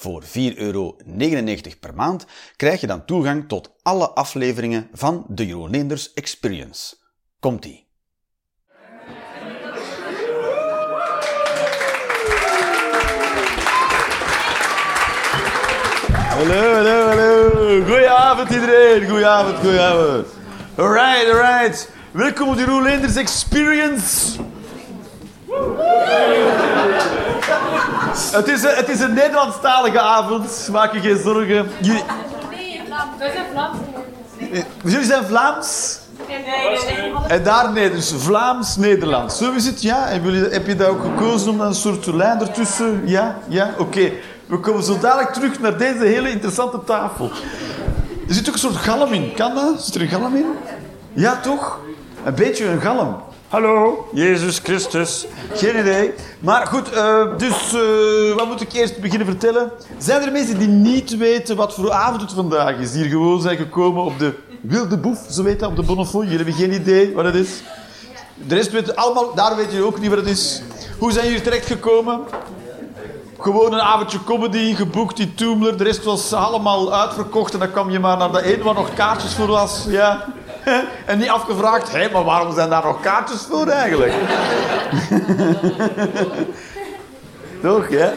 Voor 4,99 euro per maand krijg je dan toegang tot alle afleveringen van de Jeroen Leenders Experience. Komt-ie! Hallo, hallo, hallo. Goedenavond iedereen. Goedenavond, goedenavond. Alright, alright. Welkom op de Jeroen Leenders Experience. Het is, een, het is een Nederlandstalige avond, maak je geen zorgen. Jullie, Nee, Vlaams. Wij zijn Vlaams. jullie zijn Vlaams? En daar dus Vlaams-Nederlands. Zo is het, ja? Heb je dat ook gekozen om een soort lijn ertussen? Ja? Ja? Oké. We komen zo dadelijk terug naar deze hele interessante tafel. Er zit ook een soort galm in. Kan dat? Zit er een galm in? Ja, toch? Een beetje een galm. Hallo, Jezus Christus. Geen idee. Maar goed, eh, dus eh, wat moet ik eerst beginnen vertellen? Zijn er mensen die niet weten wat voor avond het vandaag is? Die hier gewoon zijn gekomen op de Wilde Boef, zo weet dat, op de Bonnefoy. Jullie hebben geen idee wat het is? De rest weet allemaal, daar weet je ook niet wat het is. Hoe zijn jullie terechtgekomen? Gewoon een avondje comedy geboekt in Toomler. De rest was allemaal uitverkocht en dan kwam je maar naar dat ene waar nog kaartjes voor was. Ja. En niet afgevraagd, hé, maar waarom zijn daar nog kaartjes voor eigenlijk? Toch, ja?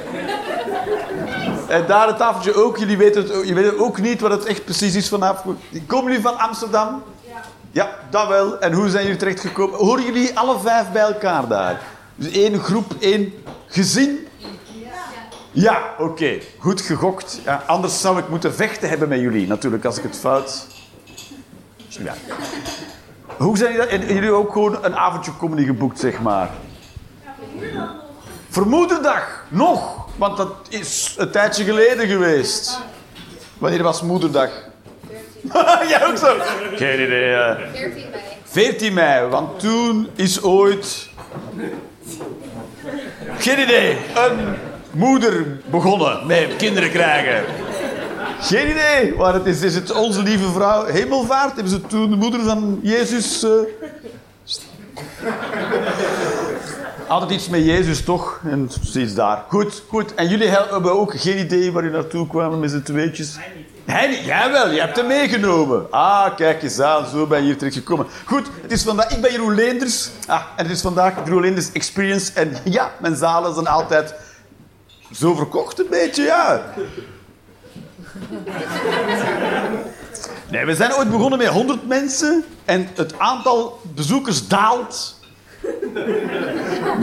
En daar het tafeltje ook, jullie weten, het, jullie weten ook niet wat het echt precies is vanaf. Komen jullie van Amsterdam? Ja. Ja, dat wel. En hoe zijn jullie terechtgekomen? Horen jullie alle vijf bij elkaar daar? Dus één groep, één gezin? Ja, oké. Goed gegokt. Ja, anders zou ik moeten vechten hebben met jullie, natuurlijk, als ik het fout... Ja. Hoe zijn jullie dat? En jullie ook gewoon een avondje comedy geboekt, zeg maar? Voor moederdag. Nog. Want dat is een tijdje geleden geweest. Wanneer was moederdag? Jij ook zo? Geen idee. ja. 14 mei. 14 mei, want toen is ooit... Geen idee. Een moeder begonnen met kinderen krijgen. Geen idee waar het is. Is het onze lieve vrouw Hemelvaart? Hebben ze toen de moeder van Jezus... eh, Altijd iets met Jezus, toch? En precies daar. Goed, goed. En jullie hebben ook geen idee waar je naartoe kwamen met z'n tweetjes? Hij niet. Jij wel, je hebt hem meegenomen. Ah, kijk eens aan, zo ben je hier terechtgekomen. Goed, het is vandaag, ik ben Jeroen Leenders. Ah, en het is vandaag Jeroen Leenders Experience. En ja, mijn zalen zijn altijd zo verkocht een beetje, ja. Nee, we zijn ooit begonnen met 100 mensen en het aantal bezoekers daalt.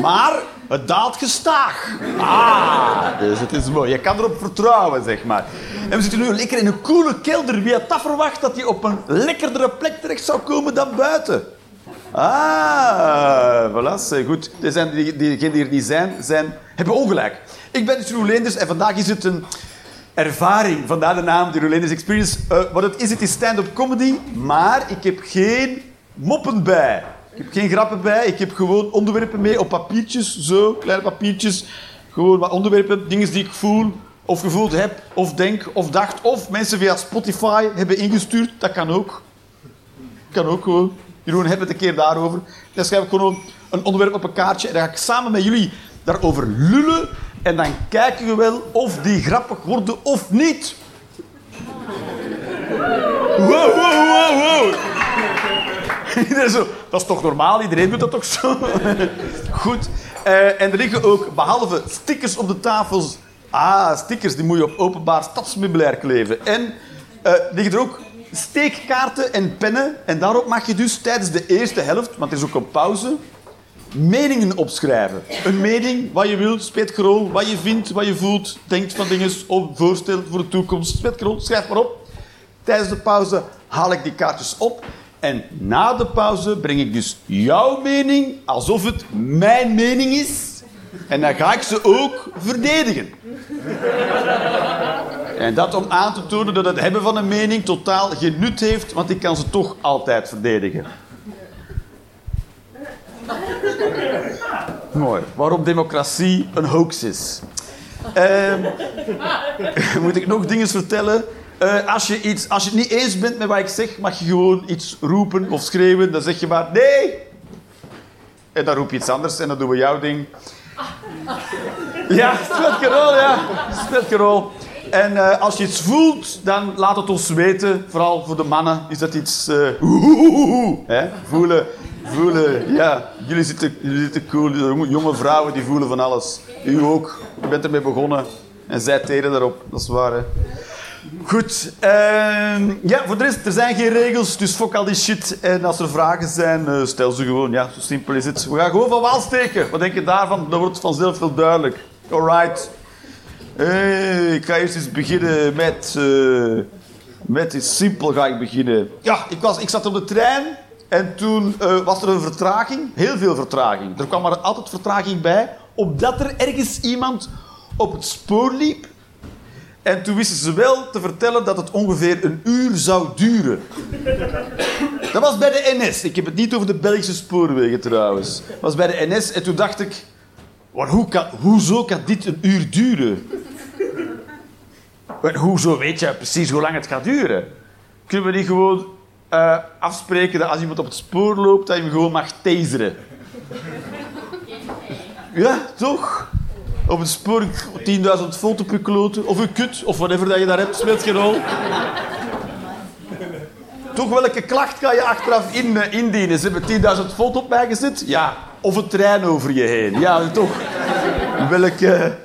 Maar het daalt gestaag. Ah, dus het is mooi. Je kan erop vertrouwen, zeg maar. En we zitten nu lekker in een koele kelder. Wie had dat verwacht dat hij op een lekkerdere plek terecht zou komen dan buiten? Ah, voilà, goed. Diegenen die er niet zijn, zijn, hebben ongelijk. Ik ben Jeroen Leenders en vandaag is het een ervaring. Vandaar de naam, de Rolanders Experience. Eh, wat het is, het is stand-up comedy, maar ik heb geen moppen bij. Ik heb geen grappen bij. Ik heb gewoon onderwerpen mee op papiertjes, zo, kleine papiertjes. Gewoon wat onderwerpen, dingen die ik voel, of gevoeld heb, of denk, of dacht. Of mensen via Spotify hebben ingestuurd. Dat kan ook. Kan ook gewoon. Jeroen, hebben het een keer daarover. Dan schrijf ik gewoon een onderwerp op een kaartje en dan ga ik samen met jullie daarover lullen. En dan kijken we wel of die grappig worden of niet. Wow, wow, wow, wow. Dat is toch normaal? Iedereen doet dat toch zo? Goed. Eh, en er liggen ook, behalve stickers op de tafels... Ah, stickers, die moet je op openbaar stadsmeubilair kleven. En eh, liggen er ook steekkaarten en pennen. En daarop mag je dus tijdens de eerste helft, want er is ook een pauze, meningen opschrijven. Een mening, wat je wilt, speetgerol, wat je vindt, wat je voelt, denkt van dingen, of voorstelt voor de toekomst. Speetgerol, schrijf maar op. Tijdens de pauze haal ik die kaartjes op. En na de pauze breng ik dus jouw mening alsof het mijn mening is. En dan ga ik ze ook verdedigen. En dat om aan te tonen dat het hebben van een mening totaal geen nut heeft, want ik kan ze toch altijd verdedigen. Mooi. Waarom democratie een hoax is. Ehm, moet ik nog dingen vertellen? Eh, als, je iets, als je het niet eens bent met wat ik zeg, mag je gewoon iets roepen of schreeuwen. Dan zeg je maar nee. En dan roep je iets anders en dan doen we jouw ding. Ja, speelt geen rol, ja. Speelt. En eh, als je iets voelt, dan laat het ons weten. Vooral voor de mannen is dat iets... eh, hè? Voelen, voelen, ja. Jullie zitten, jullie zitten cool. Jonge- vrouwen die voelen van alles. U ook. Je bent ermee begonnen. En zij teren daarop. Dat is waar, hè. Goed. ehm, ja, voor de rest, er zijn geen regels, dus fok al die shit. En als er vragen zijn, eh, stel ze gewoon. Ja, zo simpel is het. We gaan gewoon van wal steken. Wat denk je daarvan? Dat wordt vanzelf wel duidelijk. Alright. Hey, ik ga eerst eens beginnen met... eh, met iets simpel ga ik beginnen. Ja, ik, was, ik zat op de trein en toen eh, was er een vertraging. Heel veel vertraging. Er kwam maar altijd vertraging bij, opdat er ergens iemand op het spoor liep. En toen wisten ze wel te vertellen dat het ongeveer een uur zou duren. Dat was bij de NS. Ik heb het niet over de Belgische spoorwegen trouwens. Dat was bij de NS en toen dacht ik... Maar hoe kan, hoezo kan dit een uur duren? Maar hoezo weet je precies hoe lang het gaat duren? Kunnen we niet gewoon eh, afspreken dat als iemand op het spoor loopt, dat je hem gewoon mag taseren? Ja, toch? Op het spoor 10.000 volt op je kloten. Of je kut, of whatever dat je daar hebt, speelt geen rol. Toch, welke klacht ga je achteraf in, indienen? Ze hebben 10.000 volt op mij gezet? Ja. Of een trein over je heen? Ja, toch. Welke...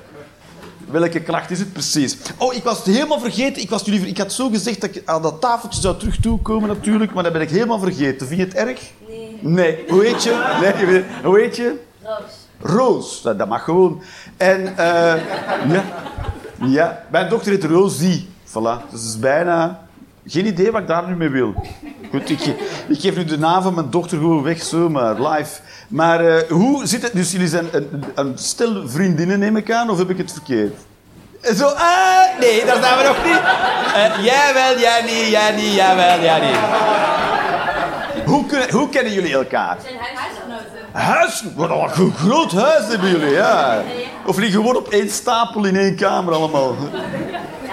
Welke klacht is het precies? Oh, ik was het helemaal vergeten. Ik, was jullie, ik had zo gezegd dat ik aan dat tafeltje zou terug toekomen natuurlijk, maar dat ben ik helemaal vergeten. Vind je het erg? Nee. Nee. Hoe heet je? Nee, hoe heet je? Roos. Roos. Dat, dat mag gewoon. En eh, ja. ja, mijn dochter heet Rosie. Voilà. Dus het is bijna... Geen idee wat ik daar nu mee wil. Goed, ik, ik geef nu de naam van mijn dochter gewoon weg, zomaar, live. Maar eh, hoe zit het? Dus jullie zijn een, een- stel vriendinnen, neem ik aan, of heb ik het verkeerd? Zo, ah, nee, daar zijn we nog niet. Eh, jij wel, jij niet, jij niet, jij wel, jij niet. Hoe, kunnen- hoe kennen jullie elkaar? zijn huisgenoten. Huis? Wat een gro- groot huis hebben jullie, ja. Of liggen gewoon op één stapel in één kamer allemaal. Ja,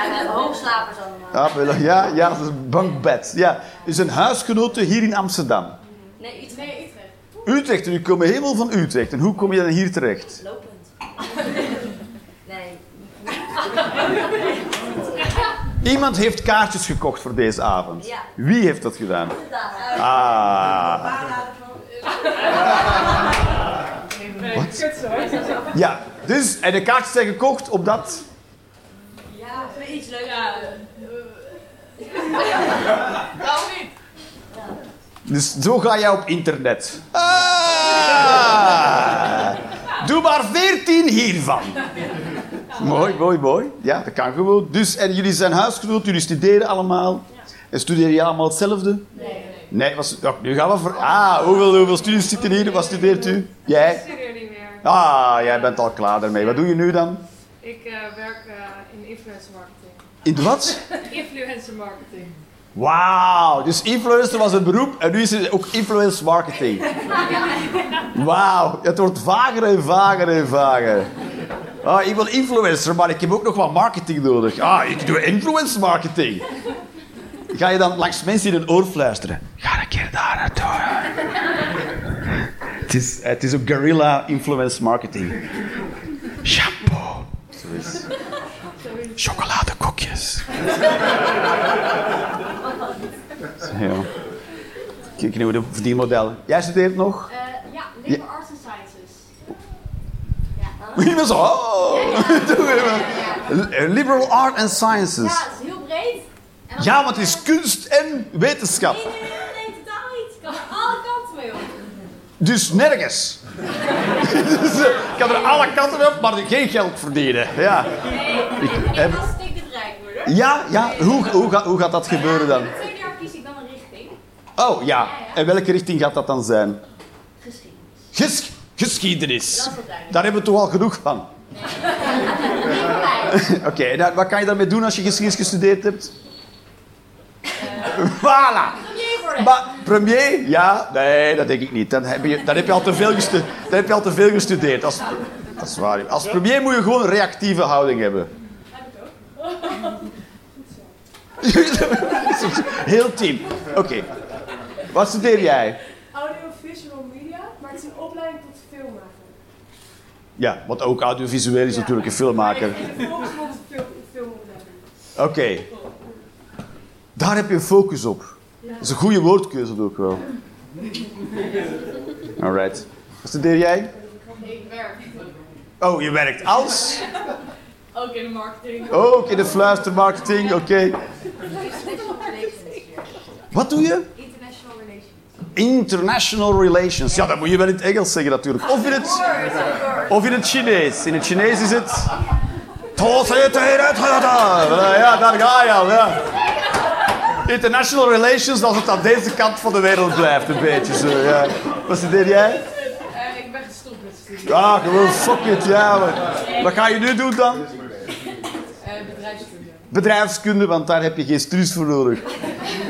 we hebben hoogslapers allemaal. Ja, ja, ja, dat is een bankbed. Ja, is een huisgenote hier in Amsterdam. Nee, Utrecht. Nee, Utrecht. Utrecht, en u komt helemaal van Utrecht. En hoe kom je dan hier terecht? Lopend. nee. Iemand heeft kaartjes gekocht voor deze avond. Ja. Wie heeft dat gedaan? Ah. Wat? Ja, dus, en de kaartjes zijn gekocht op dat... Ja, voor iets leuks. Ja. Dus zo ga jij op internet. Ah. Doe maar veertien hiervan. Mooi, mooi, mooi. Ja, dat kan gewoon. Dus, en jullie zijn huisgenoten, jullie studeren allemaal. En studeren jullie allemaal hetzelfde? Nee. Nee, was, ja, nu gaan we voor... Ah, hoeveel, hoeveel studies zitten hier? Wat studeert u? Jij? Ik studeer niet meer. Ah, jij bent al klaar daarmee. Wat doe je nu dan? Ik eh, werk eh, in influencer marketing. In de wat? Influencer marketing. Wauw, dus influencer was een beroep en nu is het ook influence marketing. Wauw, het wordt vager en vager en vager. Ah, ik wil influencer, maar ik heb ook nog wat marketing nodig. Ah, ik doe influence marketing. Ga je dan langs mensen in een oor fluisteren? Ga een keer daar naartoe. Het is, het is ook guerrilla influence marketing. Shampoo. Zo is. Chocoladekokjes. Ja. Kijk nu de verdienmodellen. Jij studeert nog? Eh, ja, liberal arts and sciences. Ja, Iemand zo. Oh. Liberal Art and Sciences. ja, het is heel breed. Ja, want het is kunst en wetenschap. Nee, nee, nee, nee, nee, totaal niet. Ik kan er alle kanten mee op. Dus nergens. dus, eh, ik kan er alle kanten op, maar geen geld verdienen. Ja, Nee, ik heb- kan stikken rijk worden. Ja, ja. Hoe, hoe, gaat, hoe gaat dat gebeuren dan? Tweede jaar kies ik dan een richting. Oh ja, en welke richting gaat dat dan zijn? Geschiedenis. Ges geschiedenis. Daar hebben we toch al genoeg van. Oké, nou, wat kan je daarmee doen als je geschiedenis gestudeerd hebt? voilà! Maar premier? Ja, nee, dat denk ik niet. Dan heb je, dan heb je, al, te veel dan heb je al te veel gestudeerd. Als, dat is waar. Als premier moet je gewoon een reactieve houding hebben. Heel team. Oké. Wat studeer jij? Audiovisual media, maar het is een opleiding tot filmmaker. Ja, want ook audiovisueel is natuurlijk een filmmaker. Film, filmopleiding. Oké. Daar heb je een focus op. Dat is een goede woordkeuze ook wel. Alright. Wat studeer jij? Ik werk Oh, je werkt als? Ook in de marketing. Ook in de fluistermarketing, oké. Wat doe je? International relations. International relations. Ja, dat moet je wel in het Engels zeggen natuurlijk. Of in het, of in het Chinees. In het Chinees is het... Ja, daar ga je al, ja. International relations, als het aan deze kant van de wereld blijft, een beetje zo, ja. Wat studeer jij? Eh, ik ben gestopt met studie. Ja, gewoon fuck it, ja. maar- Wat ga je nu doen dan? Eh, bedrijfskunde. Bedrijfskunde, want daar heb je geen studies voor nodig.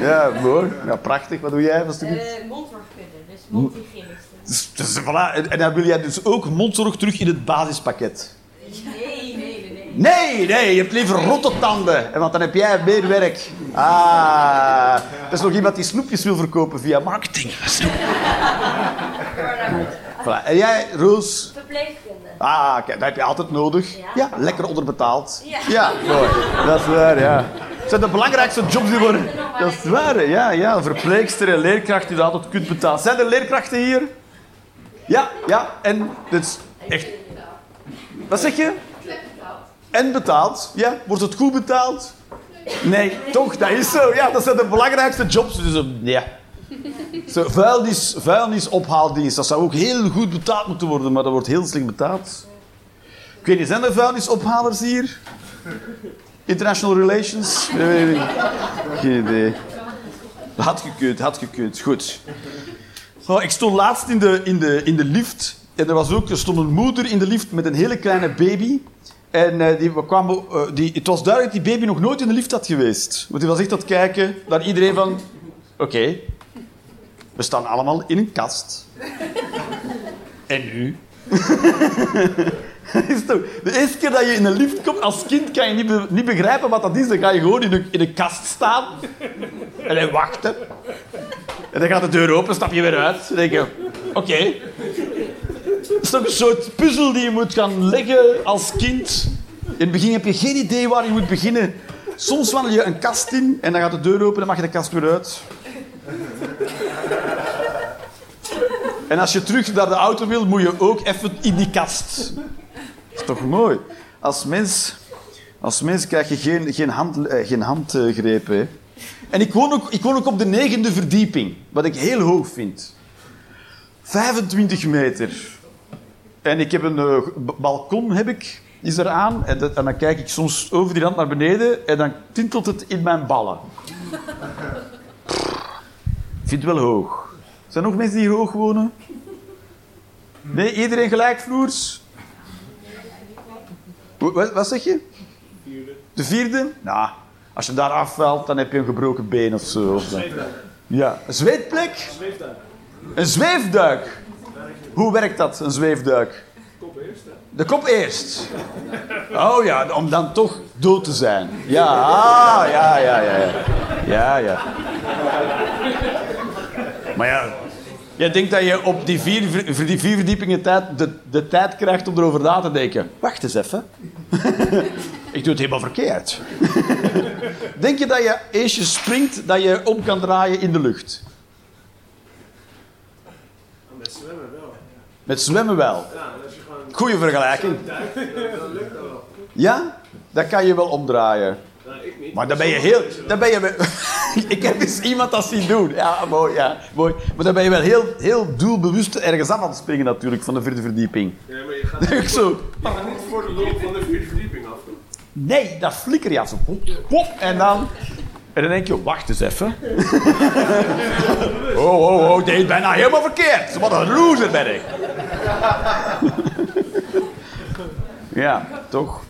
Ja, mooi. Ja, prachtig. Wat doe jij van studie? Eh, mondworkkunde, dus mondhygiëniste. Dus, dus, voilà. En, en dan wil jij dus ook mondzorg terug in het basispakket. Nee, nee, nee, nee. Nee, nee, je hebt liever rotte tanden, want dan heb jij meer werk. Ah, er is nog iemand die snoepjes wil verkopen via marketing. Snoep. Voilà. En jij, Roos? Verpleegkunde. Ah, kijk, dat heb je altijd nodig. Ja. Ja, lekker onderbetaald. Ja. ja mooi. Dat is waar, ja. Dat zijn de belangrijkste jobs die worden... Dat is waar, ja, ja. Verpleegster en leerkracht die dat altijd kunt betalen. Zijn er leerkrachten hier? Ja, ja. En dit is echt... Wat zeg je? En betaald. Ja, wordt het goed betaald? Nee, toch, dat is zo. Ja, dat zijn de belangrijkste jobs. Dus, eh, ja. Vuilnis, vuilnisophaaldienst, dat zou ook heel goed betaald moeten worden, maar dat wordt heel slecht betaald. Ik weet zijn er vuilnisophalers hier? International Relations? Nee, ik niet. Geen idee. Had gekund, had gekund. Goed. Oh, ik stond laatst in de, in, de, in de lift. En er, was ook, er stond een moeder in de lift met een hele kleine baby. En eh, die, we kwamen, eh, die, het was duidelijk dat die baby nog nooit in de lift had geweest. Want die was echt aan het kijken naar iedereen van... Oké, we staan allemaal in een kast. En nu? is de eerste keer dat je in een lift komt, als kind kan je niet, niet begrijpen wat dat is. Dan ga je gewoon in een, kast staan. En dan wachten. En dan gaat de deur open, stap je weer uit. Dan denk je, oké. Het is toch een soort puzzel die je moet gaan leggen als kind. In het begin heb je geen idee waar je moet beginnen. Soms wandel je een kast in en dan gaat de deur open en mag je de kast weer uit. En als je terug naar de auto wil, moet je ook even in die kast. Dat is toch mooi? Als mens, als mens krijg je geen, geen, hand, eh, geen handgrepen. hè. En ik woon, ook, ik woon ook op de negende verdieping, wat ik heel hoog vind. 25 meter. En ik heb een eh, balkon, heb ik, is er aan. En, dat- en dan kijk ik soms over die rand naar beneden en dan tintelt het in mijn ballen. Vind wel hoog. Zijn er nog mensen die hier hoog wonen? Nee, iedereen gelijkvloers? Wa- Wat, wat zeg je? De vierde? Nou, als je daar afvalt, dan heb je een gebroken been of zo. Of Ja, een zweetplek? Een zweefduik. Hoe werkt dat, een zweefduik? De kop eerst. Oh ja, om dan toch dood te zijn. Ja, ah, ja, ja, ja, ja. Ja, ja. Maar ja, jij denkt dat je op die vier, ver- die vier verdiepingen tijd de, de tijd krijgt om erover na te denken. Wacht eens even. Ik doe het helemaal verkeerd. Denk je dat je als je springt, dat je om kan draaien in de lucht? Met zwemmen wel. Met zwemmen wel. Ja, en als je gewoon Goeie vergelijking. Ja? Dat kan je wel omdraaien. Ik niet. Maar dan ben je heel... Dan ben je... Ik heb eens iemand dat zien doen. Ja, mooi, ja, mooi. Maar dan ben je wel heel, heel doelbewust ergens af aan het springen natuurlijk, van de vierde verdieping. Ja, maar je gaat, zo... je gaat niet voor de lol van de vierde verdieping af. Nee, dat flikker je af. Zo, pop, pop, en dan... En dan denk je, wacht eens even. Oh, oh, oh, dit is bijna helemaal verkeerd. Wat een loser ben ik. Ja, toch.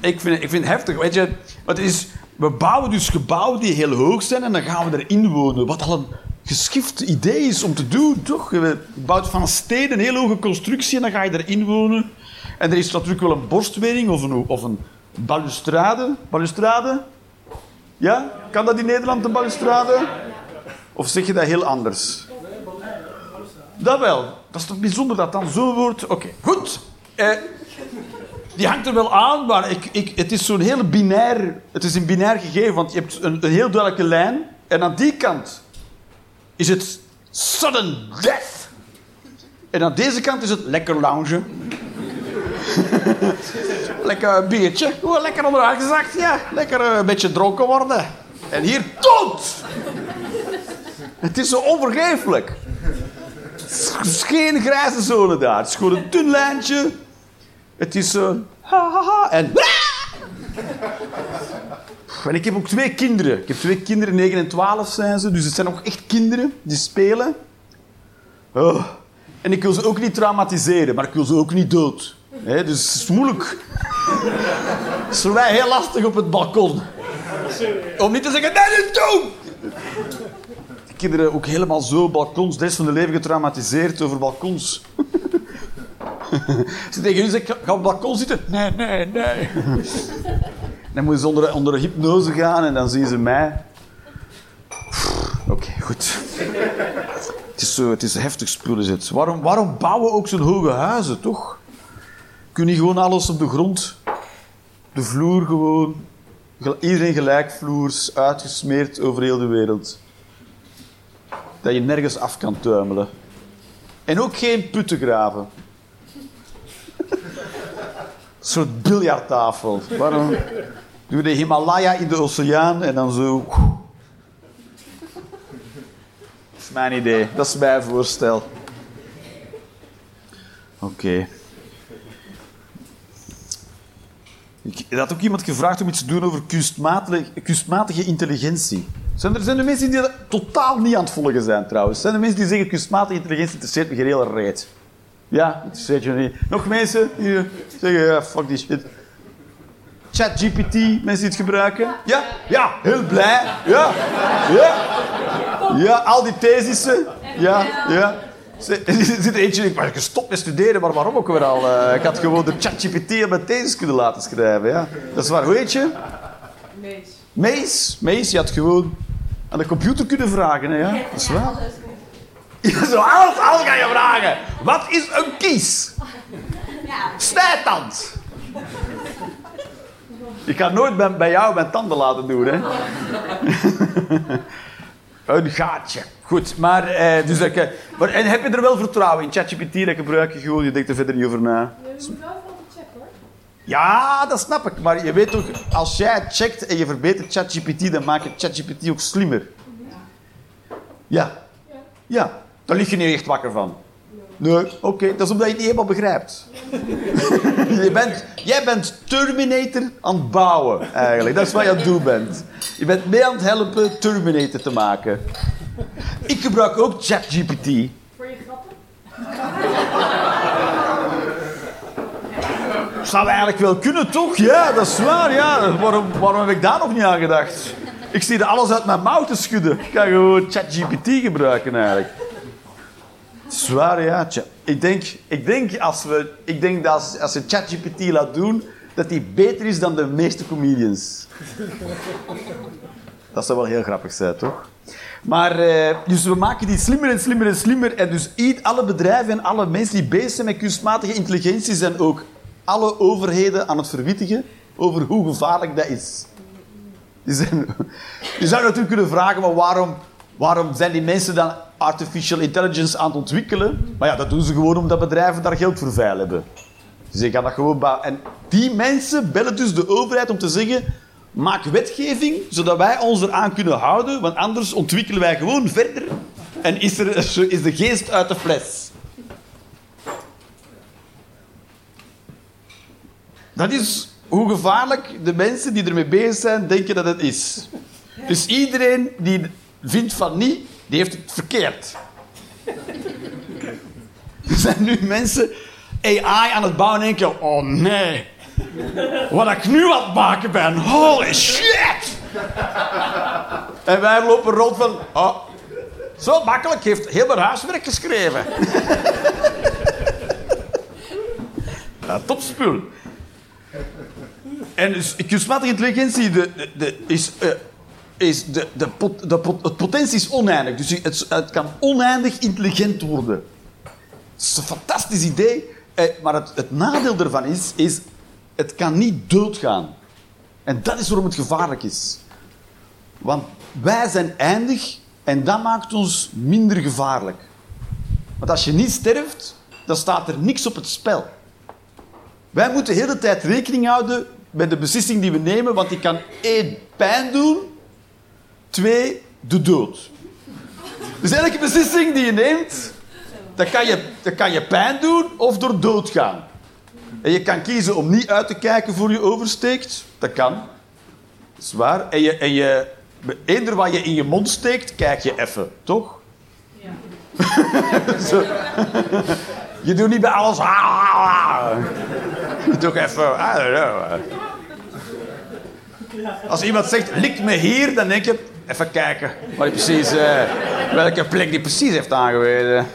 Ik vind, ik vind het heftig. Weet je, het is, we bouwen dus gebouwen die heel hoog zijn en dan gaan we erin wonen. Wat al een geschift idee is om te doen, toch? Je bouwt van steden een heel hoge constructie en dan ga je erin wonen. En er is natuurlijk wel een borstwering of een, of een balustrade. Balustrade? Ja? Kan dat in Nederland, een balustrade? Of zeg je dat heel anders? Dat wel. Dat is toch bijzonder dat dan zo wordt. Oké, goed. Eh, die hangt er wel aan, maar ik, ik, het is zo'n hele binair... Het is een binair gegeven, want je hebt een, een heel duidelijke lijn. En aan die kant is het sudden death. En aan deze kant is het lekker loungen. lekker een biertje. Gewoon lekker onderuit gezakt, ja. Lekker eh, een beetje dronken worden. En hier dood! Het is zo onvergeeflijk. Geen grijze zone daar. Het is gewoon een dun lijntje. Het is ha, ha, en... En ik heb ook twee kinderen. Ik heb twee kinderen, 9 en 12 zijn ze. Dus het zijn nog echt kinderen die spelen. Oh. En ik wil ze ook niet traumatiseren, maar ik wil ze ook niet dood. Dus het is moeilijk. Het is voor mij heel lastig op het balkon. Om niet te zeggen, nee, niet doen! De kinderen ook helemaal zo balkons, de rest van hun leven getraumatiseerd over balkons. Ze tegen u zeggen, ga op het balkon zitten. Nee, nee, nee. Dan moeten ze onder, onder de hypnose gaan en dan zien ze mij. Oké, goed. Het is, zo, het is heftig spul, is het. Waarom, waarom bouwen we ook zo'n hoge huizen, toch? Kun je gewoon alles op de grond, de vloer gewoon, iedereen gelijkvloers, uitgesmeerd over heel de wereld. Dat je nergens af kan tuimelen. En ook geen putten graven. Soort biljarttafel. Waarom? Doe de Himalaya in de oceaan en dan zo. Dat is mijn idee. Dat is mijn voorstel. Oké. Ik had ook iemand gevraagd om iets te doen over kunstmatige, intelligentie. Zijn er, zijn er mensen die dat totaal niet aan het volgen zijn, trouwens? Zijn er mensen die zeggen kunstmatige intelligentie interesseert me geen hele reet? Ja, interesseert je niet. Nog mensen die zeggen, ja, fuck die shit. ChatGPT, mensen die het gebruiken? Ja? Ja, heel blij. Ja. Ja. Ja, al die thesissen. Ja, ja. Er zit eentje ik ben gestopt met studeren, maar waarom ook weer al? Eh, ik had gewoon de ChatGPT op mijn thesis kunnen laten schrijven. Ja. Dat is waar. Hoe heet je? Mees. Mees. Mees, je had gewoon aan de computer kunnen vragen. Hè, ja? Dat is waar. Ja, zo alles, alles ga je vragen. Wat is een kies? Ja. Snijtand. Ik ga nooit bij, bij jou mijn tanden laten doen, hè. een gaatje. Goed, maar, eh, dus dat, maar... En heb je er wel vertrouwen in? ChatGPT, dat gebruik je gewoon, je denkt er verder niet over na. Je moet wel altijd checken hoor. Ja, dat snap ik. Maar je weet toch, als jij checkt en je verbetert ChatGPT, dan maak je ChatGPT ook slimmer. Ja. Ja. Daar lig je niet echt wakker van. Nee, oké. Dat is omdat je het niet helemaal begrijpt. je bent, jij bent Terminator aan het bouwen, eigenlijk. Dat is wat je aan het doen bent. Je bent mee aan het helpen Terminator te maken. Ik gebruik ook ChatGPT. Voor je grappen? Zou eigenlijk wel kunnen, toch? Ja, dat is waar. Ja. Waarom, waarom heb ik daar nog niet aan gedacht? Ik zie er alles uit mijn mouw te schudden. Ik kan gewoon ChatGPT gebruiken, eigenlijk. Zwaar, ja. Ik denk, ik denk, als, we, ik denk dat als, je ChatGPT laat doen, dat die beter is dan de meeste comedians. Dat zou wel heel grappig zijn, toch? Maar, eh, dus we maken die slimmer en slimmer en slimmer. En dus alle bedrijven en alle mensen die bezig zijn met kunstmatige intelligentie zijn ook alle overheden aan het verwittigen over hoe gevaarlijk dat is. Je zou natuurlijk kunnen vragen, maar waarom, waarom zijn die mensen dan artificial intelligence aan het ontwikkelen? Maar ja, dat doen ze gewoon omdat bedrijven daar geld voor veil hebben. Je gaat dat gewoon. En die mensen bellen dus de overheid om te zeggen... Maak wetgeving, zodat wij ons eraan kunnen houden, want anders ontwikkelen wij gewoon verder en is, er, is de geest uit de fles. Dat is hoe gevaarlijk de mensen die ermee bezig zijn denken dat het is. Dus iedereen die vindt van niet, die heeft het verkeerd. Er zijn nu mensen AI aan het bouwen en denken, oh nee, Wat ik nu aan het maken ben. Holy shit! En wij lopen rond van... Oh, zo makkelijk. Heeft heel mijn huiswerk geschreven. ja, topspul. En dus kunstmatige intelligentie de, de, de- is, eh, is de, de, pot, de pot- het potentie is oneindig. Dus het, het kan oneindig intelligent worden. Het is een fantastisch idee. eh, Maar het, nadeel ervan is, is... Het kan niet doodgaan. En dat is waarom het gevaarlijk is. Want wij zijn eindig en dat maakt ons minder gevaarlijk. Want als je niet sterft, dan staat er niks op het spel. Wij moeten de hele tijd rekening houden met de beslissing die we nemen, want die kan één, pijn doen, twee, de dood. Dus elke beslissing die je neemt, dat kan je, dat kan je pijn doen of door dood gaan. En je kan kiezen om niet uit te kijken voor je oversteekt. Dat kan. Dat is waar. En je, en je, eender wat je in je mond steekt, kijk je even, toch? Ja. Zo. Je doet niet bij alles. Toch even. I don't know. Als iemand zegt, lik me hier, dan denk je, even kijken hij precies, eh, welke plek die precies heeft aangewezen.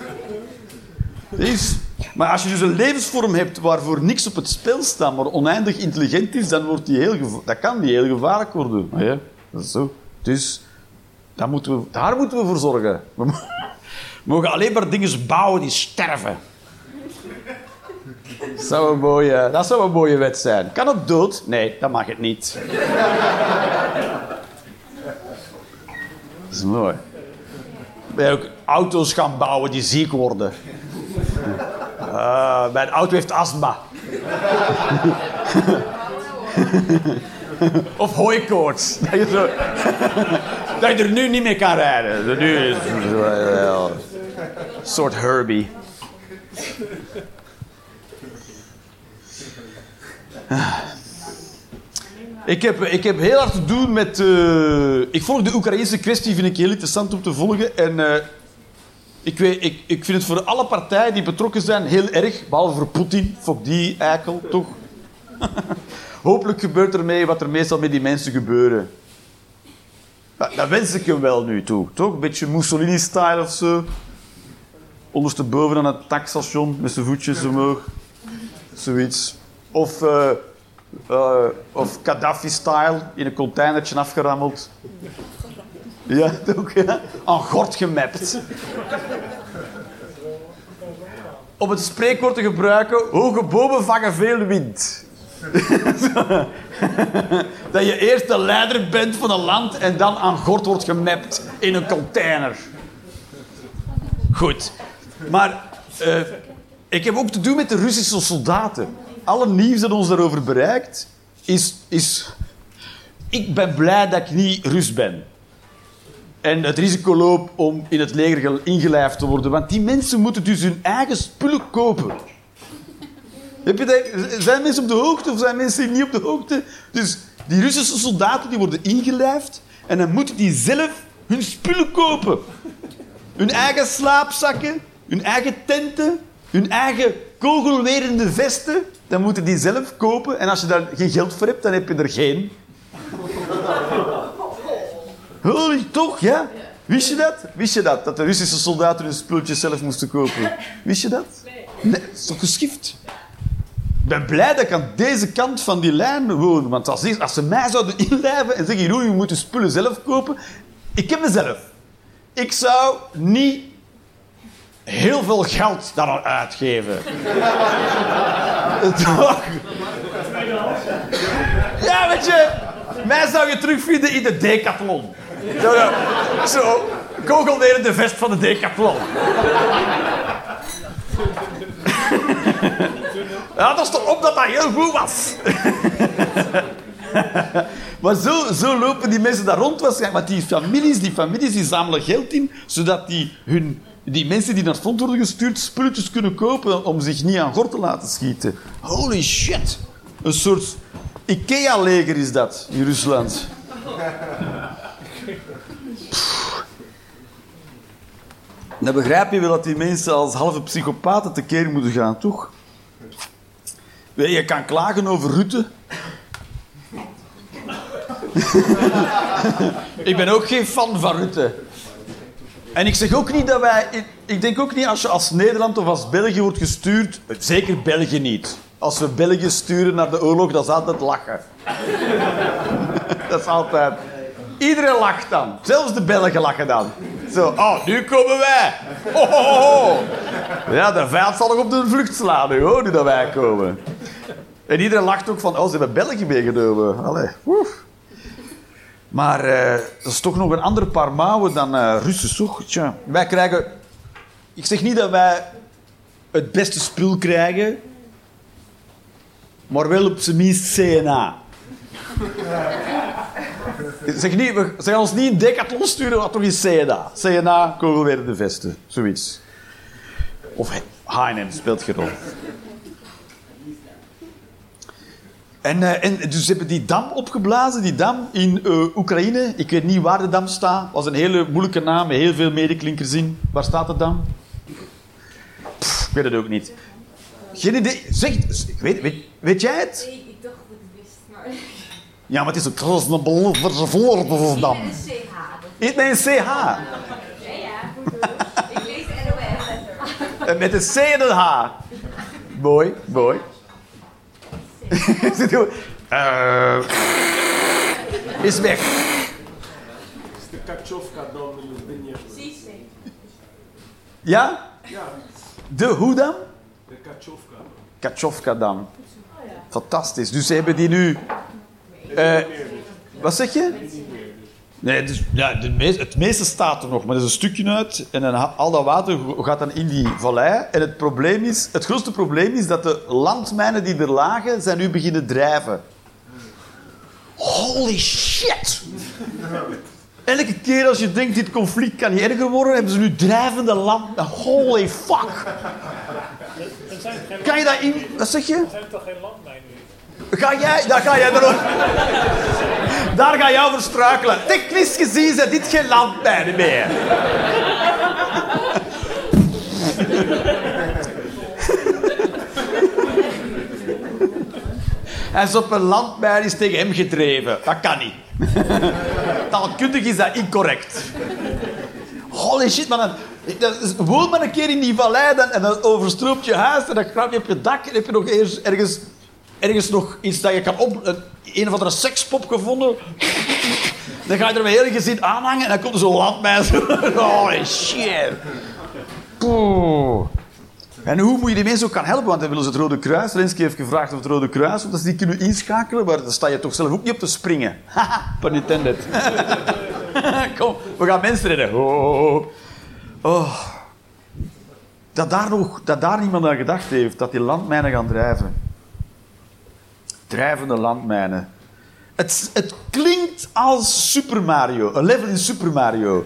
Dus, maar als je dus een levensvorm hebt waarvoor niks op het spel staat, maar oneindig intelligent is, dan wordt die heel dat kan die heel gevaarlijk worden. Ah ja, dat is zo. Dus daar moeten we, daar moeten we voor zorgen. We mo- mogen alleen maar dingen bouwen die sterven. Dat zou een mooie, dat zou een mooie wet zijn. Kan het dood? Nee, dat mag het niet. Dat is mooi. Wij ook auto's gaan bouwen die ziek worden. Ah, mijn auto heeft astma. of hooikoorts. Dat je, zo, dat je er nu niet meer kan rijden. Nu is wel een soort Herbie. Ik heb, ik heb heel hard te doen met... eh, ik volg de Oekraïnse kwestie, vind ik heel interessant om te volgen. En eh, ik, weet, ik, ik vind het voor alle partijen die betrokken zijn heel erg. Behalve voor Poetin. Fok die eikel, toch? Hopelijk gebeurt er mee wat er meestal met die mensen gebeuren. Dat wens ik hem wel nu toe, toch? Een beetje Mussolini-style of zo. Ondersteboven aan het takstation met zijn voetjes omhoog. Zoiets. Of, eh, eh, of Gaddafi-style in een containertje afgerammeld. Ja, toch? Ja? Aan gort gemapt. Om het spreekwoord te gebruiken, hoge bomen vangen veel wind. dat je eerst de leider bent van een land en dan aan gort wordt gemapt in een container. Goed. Maar eh, ik heb ook te doen met de Russische soldaten. Alle nieuws dat ons daarover bereikt, is, is... Ik ben blij dat ik niet Rus ben. En het risico loop om in het leger ge- ingelijfd te worden. Want die mensen moeten dus hun eigen spullen kopen. Heb zijn mensen op de hoogte of zijn mensen niet op de hoogte? Dus die Russische soldaten die worden ingelijfd en dan moeten die zelf hun spullen kopen. Hun eigen slaapzakken, hun eigen tenten, hun eigen kogelwerende vesten. Dan moeten die zelf kopen. En als je daar geen geld voor hebt, dan heb je er geen. Holy, toch, ja? Wist je dat? Wist je dat? Dat de Russische soldaten hun spulletjes zelf moesten kopen? Wist je dat? Nee. dat is toch geschift? Ik ben blij dat ik aan deze kant van die lijn woon. Want als, als ze mij zouden inlijven en zeggen... Jeroen, je moet je spullen zelf kopen. Ik heb mezelf. Ik zou niet heel veel geld daaraan uitgeven. Toch? Ja, weet je... Mij zou je terugvinden in de decathlon. Zo, zo kogelwerende vest van de decathlon. Ja, dat is toch op dat dat heel goed was. maar zo, zo lopen die mensen daar rond waarschijnlijk. Want die families, die families die zamelen geld in, zodat die, hun, die mensen die naar front worden gestuurd spulletjes kunnen kopen om zich niet aan gort te laten schieten. Holy shit. Een soort Ikea-leger is dat in Rusland. Dan begrijp je wel dat die mensen als halve psychopaten tekeer moeten gaan, toch? Je kan klagen over Rutte. ik ben ook geen fan van Rutte. En ik zeg ook niet dat wij... ik- denk ook niet als je als Nederland of als België wordt gestuurd... Zeker België niet. Als we België sturen naar de oorlog, dat is altijd lachen. dat is altijd... Iedereen lacht dan. Zelfs de Belgen lachen dan. Zo, oh, nu komen wij. Ho. Ja, de vijand zal nog op de vlucht slaan nu, hoor, nu dat wij komen. En iedereen lacht ook van, oh, ze hebben België meegenomen. Allee, woef. Maar eh, dat is toch nog een ander paar mouwen dan eh Russen. Wij krijgen... Ik zeg niet dat wij het beste spul krijgen, maar wel op zijn minst CNA. Zeg, niet, we zeg ons niet een decathlon sturen, maar toch eens CNA. CNA, kogelwerende vesten, zoiets. Of H&M speelt geen rol. En, eh, en dus ze hebben die dam opgeblazen, die dam in eh, Oekraïne. Ik weet niet waar de dam staat. was een hele moeilijke naam met heel veel medeklinkers in. Waar staat de dam? Pff, ik weet het ook niet. Geen idee. Zeg, weet, weet, weet jij het? Nee, ik dacht dat ik het wist, maar... Ja, maar het is een krasnabelverse voor de dam. Een CH. Niet met een CH. Ja, ja. Ik lees de NOS. Met een C en een H. Mooi, mooi. Zit gewoon- Eh, is weg. is de Kachovka dan in de Vineyard. Precies. Ja? Ja, De hoe dan? de Kachovka. Kachovka-dam. Fantastisch. Dus ze hebben die nu... eh, wat zeg je? Nee, dus, ja, de meest, het meeste staat er nog, maar er is een stukje uit. En dan, al dat water gaat dan in die vallei. En het, probleem is, het grootste probleem is dat de landmijnen die er lagen, zijn nu beginnen drijven. Holy shit! Elke keer als je denkt, dit conflict kan niet erger worden, hebben ze nu drijvende land... Holy fuck! Kan je dat in... Wat zeg je? er zijn toch geen landmijnen? Ga jij... Daar ga jij er. Daar ga jij over struikelen. Technisch gezien zijn dit geen landmijnen meer. Hij is op een landmijn is tegen hem gedreven. Dat kan niet. Taalkundig is dat incorrect. Holy shit, man. Woon maar een keer in die vallei dan, en dan overstroomt je huis en dan krap je op je dak en heb je nog ergens, ergens nog iets dat je kan op... Een, of andere sekspop gevonden. Dan ga je er met heel gezin aanhangen en dan komt er zo'n landmijn. Holy shit. Poeh. En hoe moet je die mensen ook gaan helpen? Want dan willen ze het Rode Kruis. Lenski heeft gevraagd of het Rode Kruis, of dat ze die kunnen inschakelen. Maar dan sta je toch zelf ook niet op te springen. Haha, pun intended. Kom, we gaan mensen redden. Oh. Oh. Dat, daar nog, dat daar niemand aan gedacht heeft, dat die landmijnen gaan drijven. Drijvende landmijnen. Het, het klinkt als Super Mario. Een level in Super Mario.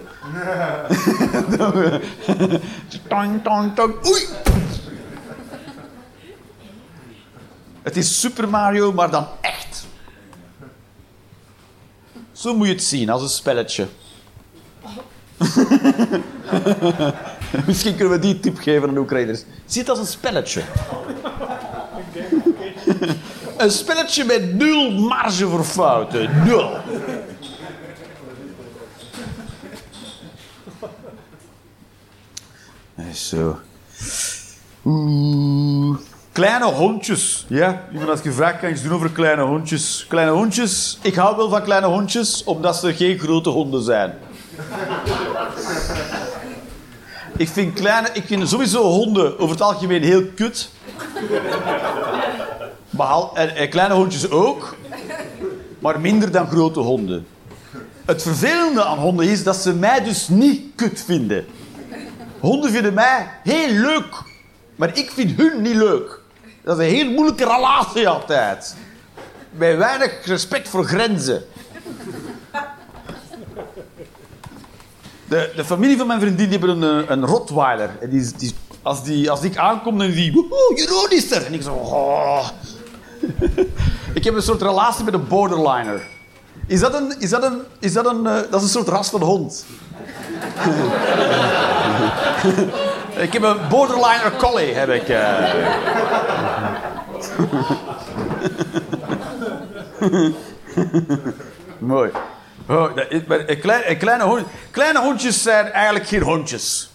tong, tong, tong. Oei! Het is Super Mario, maar dan echt. Zo moet je het zien, als een spelletje. Misschien kunnen we die tip geven aan de Oekraïners. Zie het als een spelletje. Een spelletje met nul marge voor fouten. Nul. Zo. Oeh. Kleine hondjes. Ja, iemand had gevraagd, kan je iets doen over kleine hondjes? Kleine hondjes. Ik hou wel van kleine hondjes, omdat ze geen grote honden zijn. Ik vind, kleine, ik vind sowieso honden over het algemeen heel kut. Behal, en, kleine hondjes ook. Maar minder dan grote honden. Het vervelende aan honden is dat ze mij dus niet kut vinden. Honden vinden mij heel leuk. Maar ik vind hun niet leuk. Dat is een heel moeilijke relatie altijd. Met weinig respect voor grenzen. De, de familie van mijn vriendin die hebben een, eh, een Rottweiler. En die, die, als, die, als ik aankom, dan die... Jeroen is er! En ik zo... Oh. ik heb een soort relatie met een borderliner. Is dat een... Is dat een, is dat een eh, dat is een soort ras van hond. ik heb een borderliner collie, heb ik. eh. Mooi. Oh, dat is- maar een klein- een kleine, hond, kleine hondjes zijn eigenlijk geen hondjes.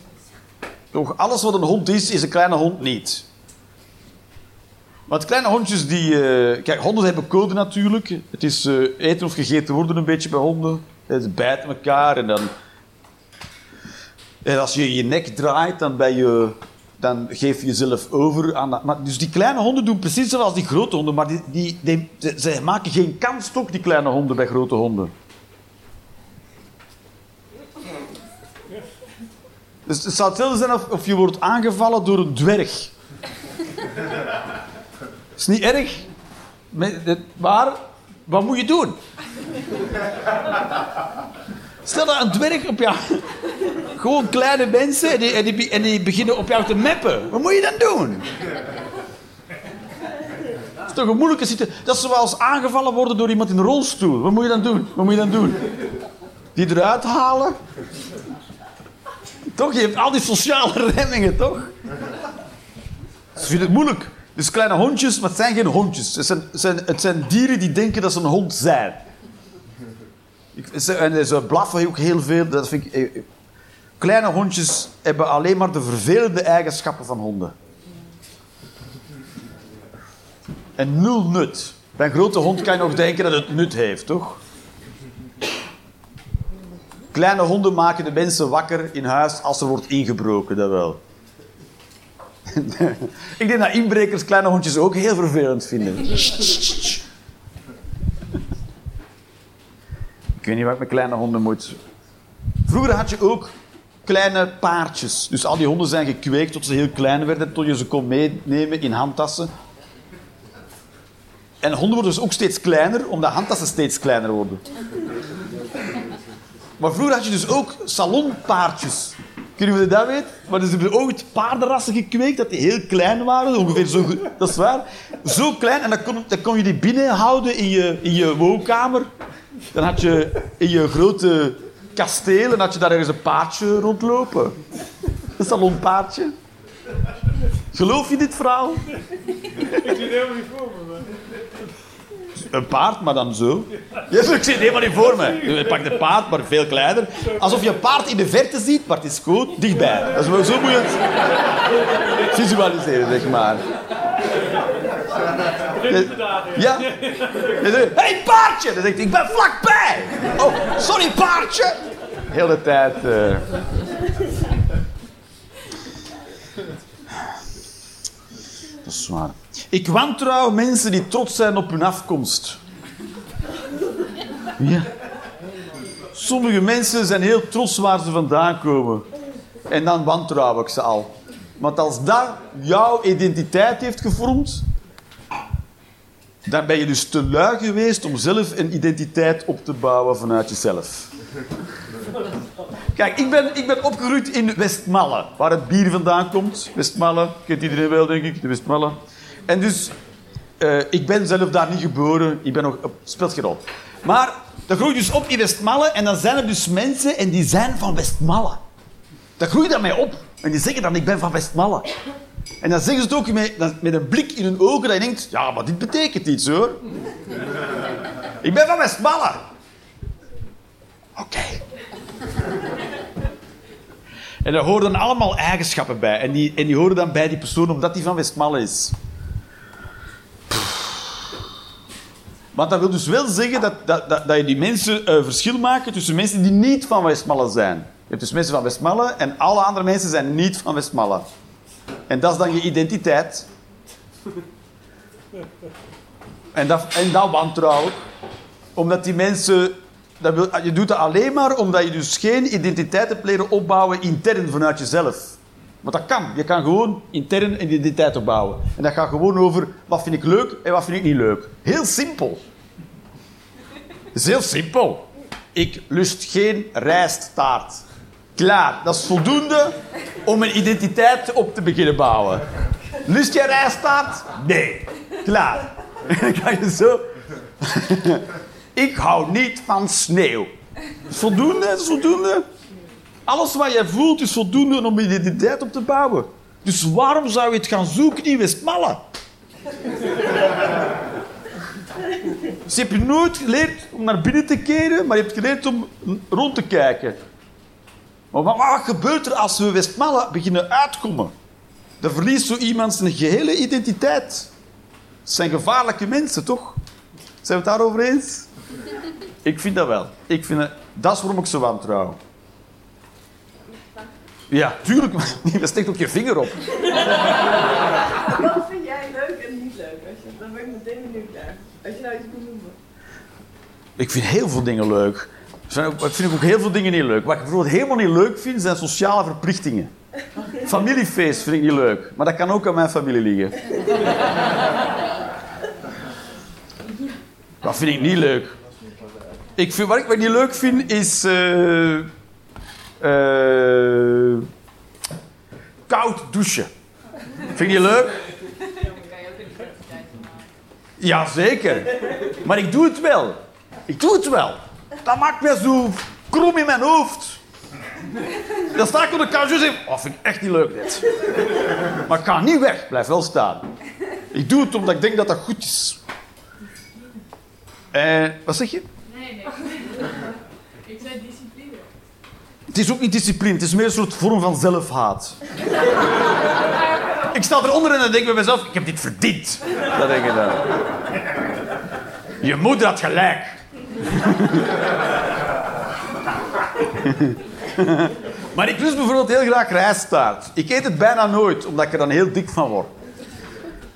Toch, alles wat een hond is, is een kleine hond niet. Want kleine hondjes die... eh, kijk, honden hebben code natuurlijk. Het is eh, eten of gegeten worden een beetje bij honden. Eh, Ze bijten elkaar en dan... En als je je nek draait, dan, ben je, dan geef je jezelf over aan... dat- Maar, dus die kleine honden doen precies zoals die grote honden. Maar die, die, ze maken geen kans toch, die kleine honden, bij grote honden. Dus het zou hetzelfde zijn of, of je wordt aangevallen door een dwerg. Is niet erg. Maar wat moet je doen? Stel dat een dwerg op jou... Gewoon kleine mensen en die, die, die beginnen op jou te meppen. Wat moet je dan doen? Dat is toch een moeilijke situatie. Dat is zoals aangevallen worden door iemand in een rolstoel. Wat moet je dan doen? Wat moet je dan doen? Die eruit halen? Toch? Je hebt al die sociale remmingen, toch? Ze vinden het moeilijk. Dus kleine hondjes, maar het zijn geen hondjes. Het zijn, zijn, het zijn dieren die denken dat ze een hond zijn. Ik- En ze blaffen ook heel veel. Dat vind ik, eh, eh, kleine hondjes hebben alleen maar de vervelende eigenschappen van honden. En nul nut. Bij een grote hond kan je nog denken dat het nut heeft, toch? Kleine honden maken de mensen wakker in huis als er wordt ingebroken, dat wel. Ik denk dat inbrekers kleine hondjes ook heel vervelend vinden. Ik weet niet wat ik met kleine honden moet. Vroeger had je ook kleine paardjes. Dus al die honden zijn gekweekt tot ze heel klein werden, tot je ze kon meenemen in handtassen. En honden worden dus ook steeds kleiner, omdat handtassen steeds kleiner worden. Maar vroeger had je dus ook salonpaardjes. Kun je dat weten? Maar ze hebben ooit paardenrassen gekweekt dat die heel klein waren. Ongeveer zo... Dat is waar. Zo klein. En dan kon, dan kon je die binnenhouden in je, in je woonkamer. Dan had je in je grote kasteel... En had je daar ergens een paardje rondlopen. Een salonpaardje. Geloof je dit verhaal? Ik zie het helemaal niet voor me. Een paard, maar dan zo. Ja, ik zie het helemaal niet voor me. Je pakt een paard, maar veel kleiner. Alsof je een paard in de verte ziet, maar het is goed dichtbij. Dat is wel zo moet je visualiseren, zeg maar. Ja. Hé, hey, paardje! Dan zegt hij, ik ben vlakbij. Oh, sorry, paardje. Heel de tijd... eh. Dat is waar. Ik wantrouw mensen die trots zijn op hun afkomst. Ja. Sommige mensen zijn heel trots waar ze vandaan komen. En dan wantrouw ik ze al. Want als dat jouw identiteit heeft gevormd, dan ben je dus te lui geweest om zelf een identiteit op te bouwen vanuit jezelf. Kijk, ik ben, ik ben opgegroeid in Westmalle, waar het bier vandaan komt. Westmalle, kent iedereen wel, denk ik, de Westmalle. En dus, eh, ik ben zelf daar niet geboren. Ik ben nog... op speelt geen rol. Maar, dan groei je dus op in Westmalle en dan zijn er dus mensen en die zijn van Westmalle. Dan groei je daarmee op. En die zeggen dan, ik ben van Westmalle. En dan zeggen ze het ook met, met een blik in hun ogen dat je denkt, ja, maar dit betekent iets, hoor. ik ben van Westmalle. Oké. En daar horen dan allemaal eigenschappen bij. En die, en die horen dan bij die persoon omdat die van Westmalle is. Want dat wil dus wel zeggen dat, dat, dat, dat je die mensen eh, verschil maken tussen mensen die niet van Westmalle zijn. Je hebt dus mensen van Westmalle en alle andere mensen zijn niet van Westmalle. En dat is dan je identiteit. En dat, en dat wantrouw ik. Omdat die mensen... Dat wil, je doet dat alleen maar omdat je dus geen identiteit hebt leren opbouwen intern vanuit jezelf. Want dat kan. Je kan gewoon intern een identiteit opbouwen. En dat gaat gewoon over wat vind ik leuk en wat vind ik niet leuk. Heel simpel. Het is heel simpel. Ik lust geen rijsttaart. Klaar. Dat is voldoende om een identiteit op te beginnen bouwen. Lust jij rijsttaart? Nee. Klaar. Dan kan je zo... ik hou niet van sneeuw. Dat voldoende, dat voldoende. Alles wat jij voelt is voldoende om identiteit op te bouwen. Dus waarom zou je het gaan zoeken in Westmalle? Dus je hebt nooit geleerd om naar binnen te keren, maar je hebt geleerd om rond te kijken. Maar wat, gebeurt er als we Westmalle beginnen uitkomen? Dan verliest zo iemand zijn gehele identiteit. Het zijn gevaarlijke mensen, toch? Zijn we het daarover eens? Ik vind dat wel. Ik vind dat, dat is waarom ik ze wantrouw. Ja, tuurlijk. maar Je steekt ook je vinger op. Wat vind jij leuk en niet leuk? Als je, dan ben ik meteen benieuwd naar. Als je nou iets moet noemen. Ik vind heel veel dingen leuk. Zijn ook- Ik vind ook heel veel dingen niet leuk. Wat ik bijvoorbeeld helemaal niet leuk vind, zijn sociale verplichtingen. Familiefeest vind ik niet leuk. Maar dat kan ook aan mijn familie liggen. Dat vind ik niet leuk. Ik vind, wat ik wat ik niet leuk vind, is... eh, eh, koud douchen. Vind niet leuk? Ja, zeker. Maar ik doe het wel. Ik doe het wel. Dat maakt mij zo krom in mijn hoofd. Dan sta ik op de couch en zeg oh, vind ik echt niet leuk dit. Maar ik ga niet weg. Blijf wel staan. Ik doe het omdat ik denk dat dat goed is. Eh, wat zeg je? Nee, nee. Het is ook niet discipline. Het is meer een soort vorm van zelfhaat. ik sta eronder en dan denk ik bij mezelf... Ik heb dit verdiend. Dat denk ik dan. Je moeder had gelijk. maar ik lust bijvoorbeeld heel graag rijstaart. Ik eet het bijna nooit, omdat ik er dan heel dik van word.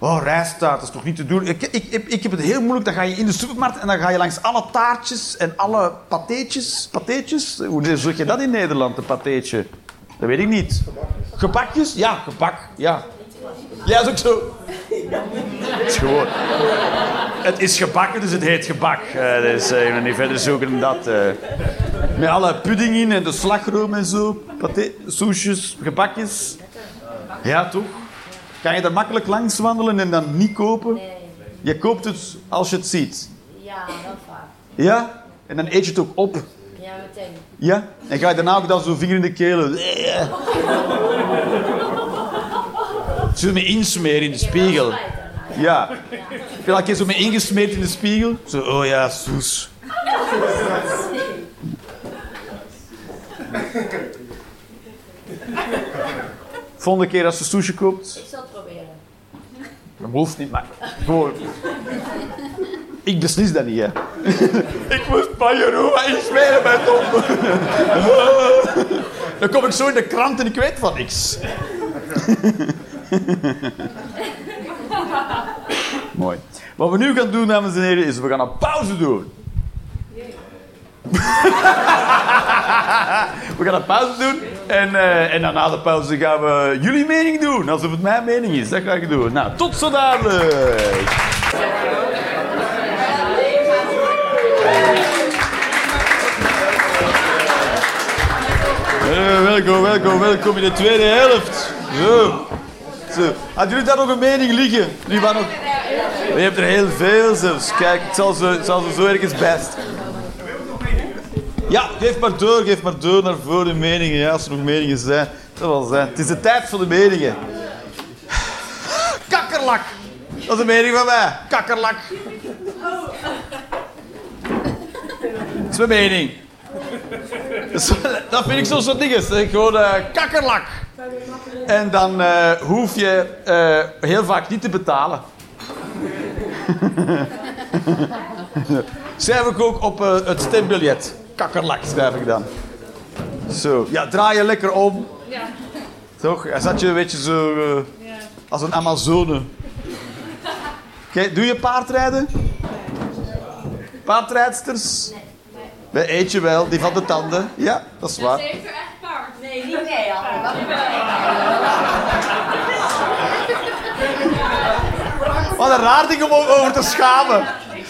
Oh, rijstaart, dat is toch niet te doen? Ik, ik, ik, heb het heel moeilijk. Dan ga je in de supermarkt en dan ga je langs alle taartjes en alle pateetjes. Pateetjes? Hoe zeg je dat in Nederland, een pateetje? Dat weet ik niet. Gebakjes? Ja, gebak. Ja. Ja, dat is ook zo. Het is gewoon... Het is gebakken, dus het heet gebak. Eh dus eh, je niet verder zoeken dan dat. eh. Met alle pudding in en de slagroom en zo. Soesjes, gebakjes. Ja, toch? Kan je er makkelijk langs wandelen en dan niet kopen? Nee. Je koopt het als je het ziet. Ja, dat vaak. Ja? En dan eet je het ook op. Ja, meteen. Ja? En ga je daarna ook dan zo'n vinger in de keel. Zo me insmeren in de spiegel. Ja. Heb je al een keer zo mee ingesmeerd in de spiegel? Zo, oh ja, soes. Volgende keer als je sushi koopt, Ik zal het proberen. dat hoeft niet, maar gewoon. Ik beslis dat niet, hè. ik moest Pajarova insmeren bij Tom. Dan kom ik zo in de krant en ik weet van niks. Mooi. Wat we nu gaan doen, dames en heren, is we gaan een pauze doen. we gaan een pauze doen en, eh, en dan na de pauze gaan we jullie mening doen. Alsof het mijn mening is, dat ga ik doen. Nou, tot zo dadelijk. Eh, welkom, welkom, welkom in de tweede helft. Zo. Zo. Hadden jullie daar nog een mening liggen? Nu waren nog... Je hebt er heel veel zelfs. Kijk, ik zal ze, zal ze zo ergens best. Ja, geef maar door, geef maar door naar voor de meningen. Ja, als er nog meningen zijn. Dat zal zijn. Het is de tijd voor de meningen. Kakkerlak. Dat is een mening van mij. Kakkerlak. Dat is mijn mening. Dat vind ik zo'n soort dingen. Gewoon eh, kakkerlak. En dan eh, hoef je eh, heel vaak niet te betalen. schrijf ik ook op het stembiljet. Kakkerlak schrijf ik dan. Zo. Ja, draai je lekker om. Ja. Toch? Hij zat je een beetje zo eh, Ja. als een Amazone. Kijk, doe je paardrijden? Paardrijdsters? Bij eentje wel, die van de tanden. Ja, dat is waar. Ze heeft er echt paard. Nee, niet nee. Wacht Wat een raar ding om over te schamen.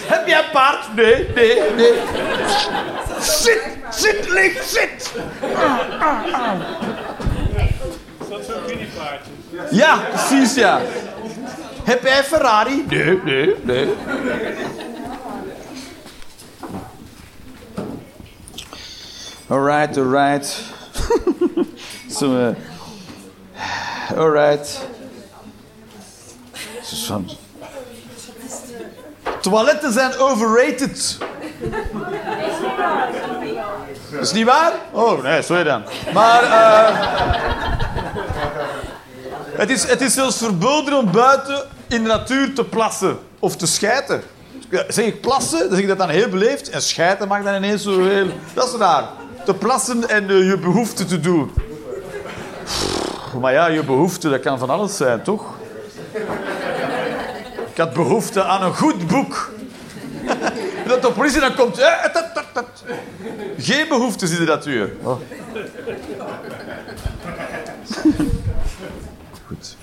Heb jij een paard? Nee, nee, nee. Zit, zit, lig, zit. Is dat zo'n mini-paardje? Ja, precies, ja. Heb jij Ferrari? Nee, nee, nee. Alright, alright. Zo, eh, alright. Zo, van- Toiletten zijn overrated. Dat is niet waar? Oh, nee, sorry dan. Maar, eh, het, is, het is zelfs verboden om buiten in de natuur te plassen of te schijten. Ja, Zeg ik plassen, dan zeg ik dat dan heel beleefd. En schijten mag dan ineens zo heel... Dat is raar. Te plassen en eh, je behoefte te doen. Maar ja, je behoefte, dat kan van alles zijn, toch? Had behoefte aan een goed boek. Dat de politie dan komt. eh, tat, tat, tat. Geen de natuur. Oh. Goed.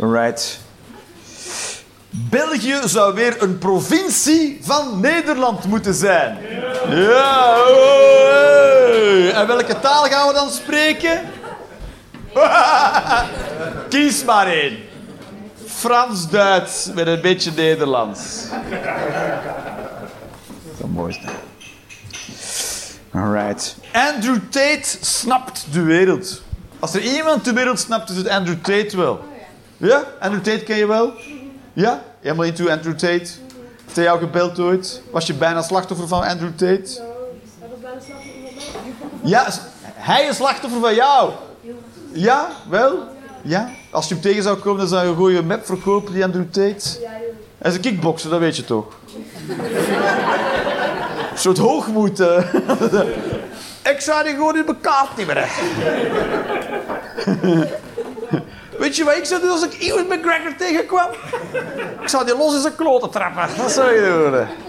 Alright. België zou weer een provincie van Nederland moeten zijn. Ja. En welke taal gaan we dan spreken? Kies maar één. Frans-Duits met een beetje Nederlands. Dat mooiste. Alright. Andrew Tate snapt de wereld. Als er iemand de wereld snapt, is het Andrew Tate wel. Ja? Andrew Tate ken je wel? Ja? Helemaal into Andrew Tate? Heeft hij jou gebeld ooit? Was je bijna slachtoffer van Andrew Tate? Ja, hij is slachtoffer van jou. Ja, wel? Ja? Als je hem tegen zou komen, dan zou je gewoon je map verkopen, die Andrew Tate. Hij is een kickbokser, dat weet je toch? Een soort hoogmoed. eh. Ik zou die gewoon in elkaar timmeren. Weet je wat ik zou doen als ik Ewan McGregor tegenkwam? Ik zou die los in zijn kloten trappen. Dat zou je doen.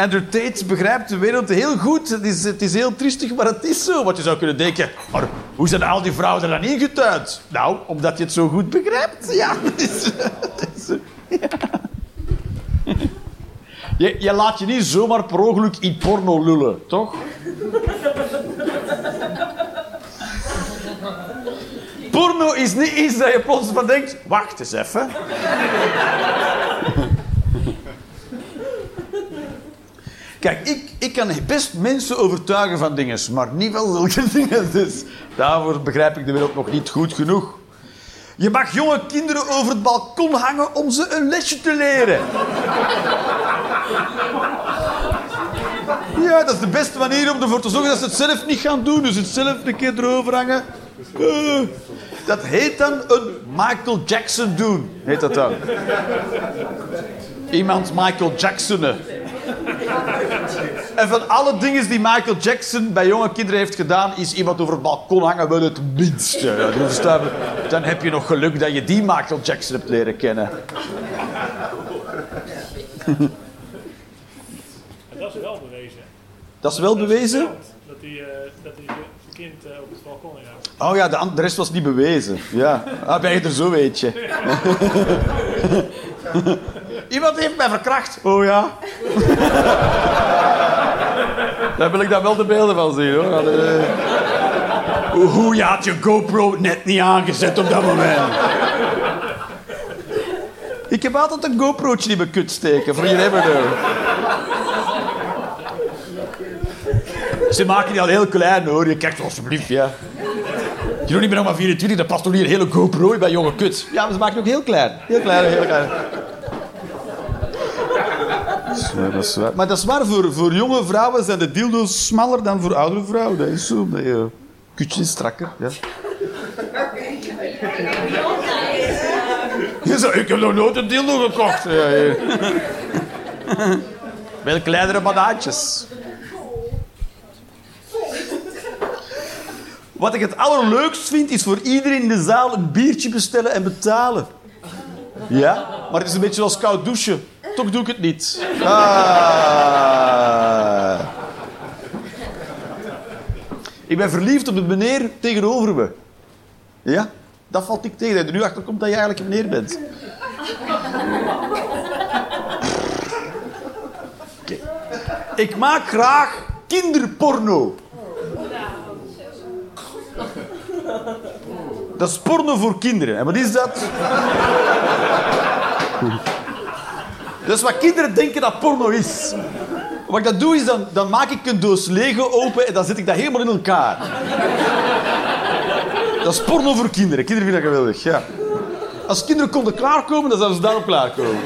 Andrew Tate begrijpt de wereld heel goed. Het is, het is heel triestig, maar het is zo. Want je zou kunnen denken, maar hoe zijn al die vrouwen er dan ingetuind? Nou, omdat je het zo goed begrijpt. Ja, het is. Je, je laat je niet zomaar per ongeluk in porno lullen, toch? Porno is niet iets dat je plots van denkt... Wacht eens even. Kijk, ik, ik kan best mensen overtuigen van dingen, maar niet van zulke dingen. Dus daarvoor begrijp ik de wereld nog niet goed genoeg. Je mag jonge kinderen over het balkon hangen om ze een lesje te leren. Ja, dat is de beste manier om ervoor te zorgen dat ze het zelf niet gaan doen. Dus het zelf een keer erover hangen. Eh, dat heet dan een Michael Jackson doen, heet dat dan. Iemand Michael Jacksonen. En van alle dingen die Michael Jackson bij jonge kinderen heeft gedaan, is iemand over het balkon hangen wel het minste. Dus dan, dan heb je nog geluk dat je die Michael Jackson hebt leren kennen. Dat is wel bewezen. Dat is wel bewezen? Dat hij, eh, dat hij zijn kind eh, op het balkon inhoudt. Oh ja, de, de rest was niet bewezen. Ja. Ah, ben je er zo, weet je. Iemand heeft mij verkracht. Oh ja. Daar wil ik dan wel de beelden van zien, hoor. Hoe- Hoe je had je GoPro net niet aangezet op dat moment. Ik heb altijd een GoPro'tje in mijn kut steken, voor je never know. Ze maken die al heel klein, hoor. Je kijkt alsjeblieft, ja. Je doet niet meer nog maar 24, dat past toch niet een hele GoPro bij jonge kut. Ja, maar ze maken het ook heel klein. Heel klein, heel klein. Is waar. Maar dat is waar, voor, voor jonge vrouwen zijn de dildo's smaller dan voor oudere vrouwen. Dat is zo. Dat je kutje is strakker. Ja. Ik heb nog nooit een dildo gekocht. Ja. Wel kleinere banaantjes. Wat ik het allerleukst vind, is voor iedereen in de zaal een biertje bestellen en betalen. Ja, maar het is een beetje als koud douchen. Toch doe ik het niet. Ah. Ik ben verliefd op de meneer tegenover me. Ja, dat valt ik tegen. Dat je nu achter komt dat je eigenlijk een meneer bent. Ik maak graag kinderporno. Dat is porno voor kinderen. En wat is dat? Dat is wat kinderen denken dat porno is. Wat ik dat doe, is dan, dan maak ik een doos Lego open en dan zet ik dat helemaal in elkaar. Dat is porno voor kinderen. Kinderen vinden dat geweldig, ja. Als kinderen konden klaarkomen, dan zouden ze daarop klaarkomen.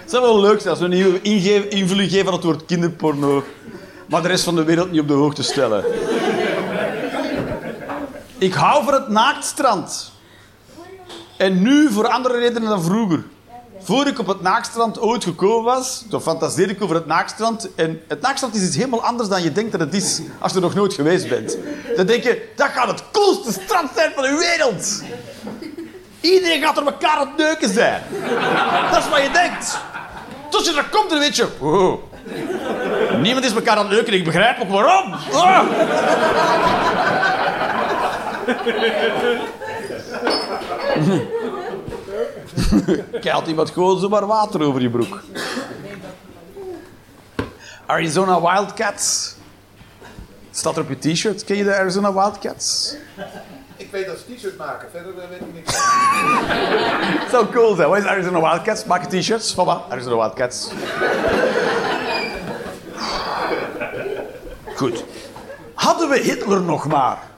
Het zou wel leuk zijn als we een nieuwe invulling geven aan het woord kinderporno. Maar de rest van de wereld niet op de hoogte stellen. Ik hou van het naaktstrand. En nu voor andere redenen dan vroeger. Voor ik op het naakstrand ooit gekomen was, toen fantaseerde ik over het naakstrand. En het naakstrand is iets helemaal anders dan je denkt dat het is als je er nog nooit geweest bent. Dan denk je, dat gaat het coolste strand zijn van de wereld. Iedereen gaat er elkaar aan het neuken zijn. Dat is wat je denkt. Tot je er komt, dan weet je... Niemand is elkaar aan het neuken, ik begrijp ook waarom. Ah. Keilt iemand gewoon zomaar water over je broek. Arizona Wildcats. Staat er op je t-shirt. Ken je de Arizona Wildcats? Ik weet dat ze t-shirt maken, verder eh, weet ik niks. Het zou cool zijn. Wat is Arizona Wildcats? Maak je t-shirts. Papa, Arizona Wildcats. Goed. Hadden we Hitler nog maar?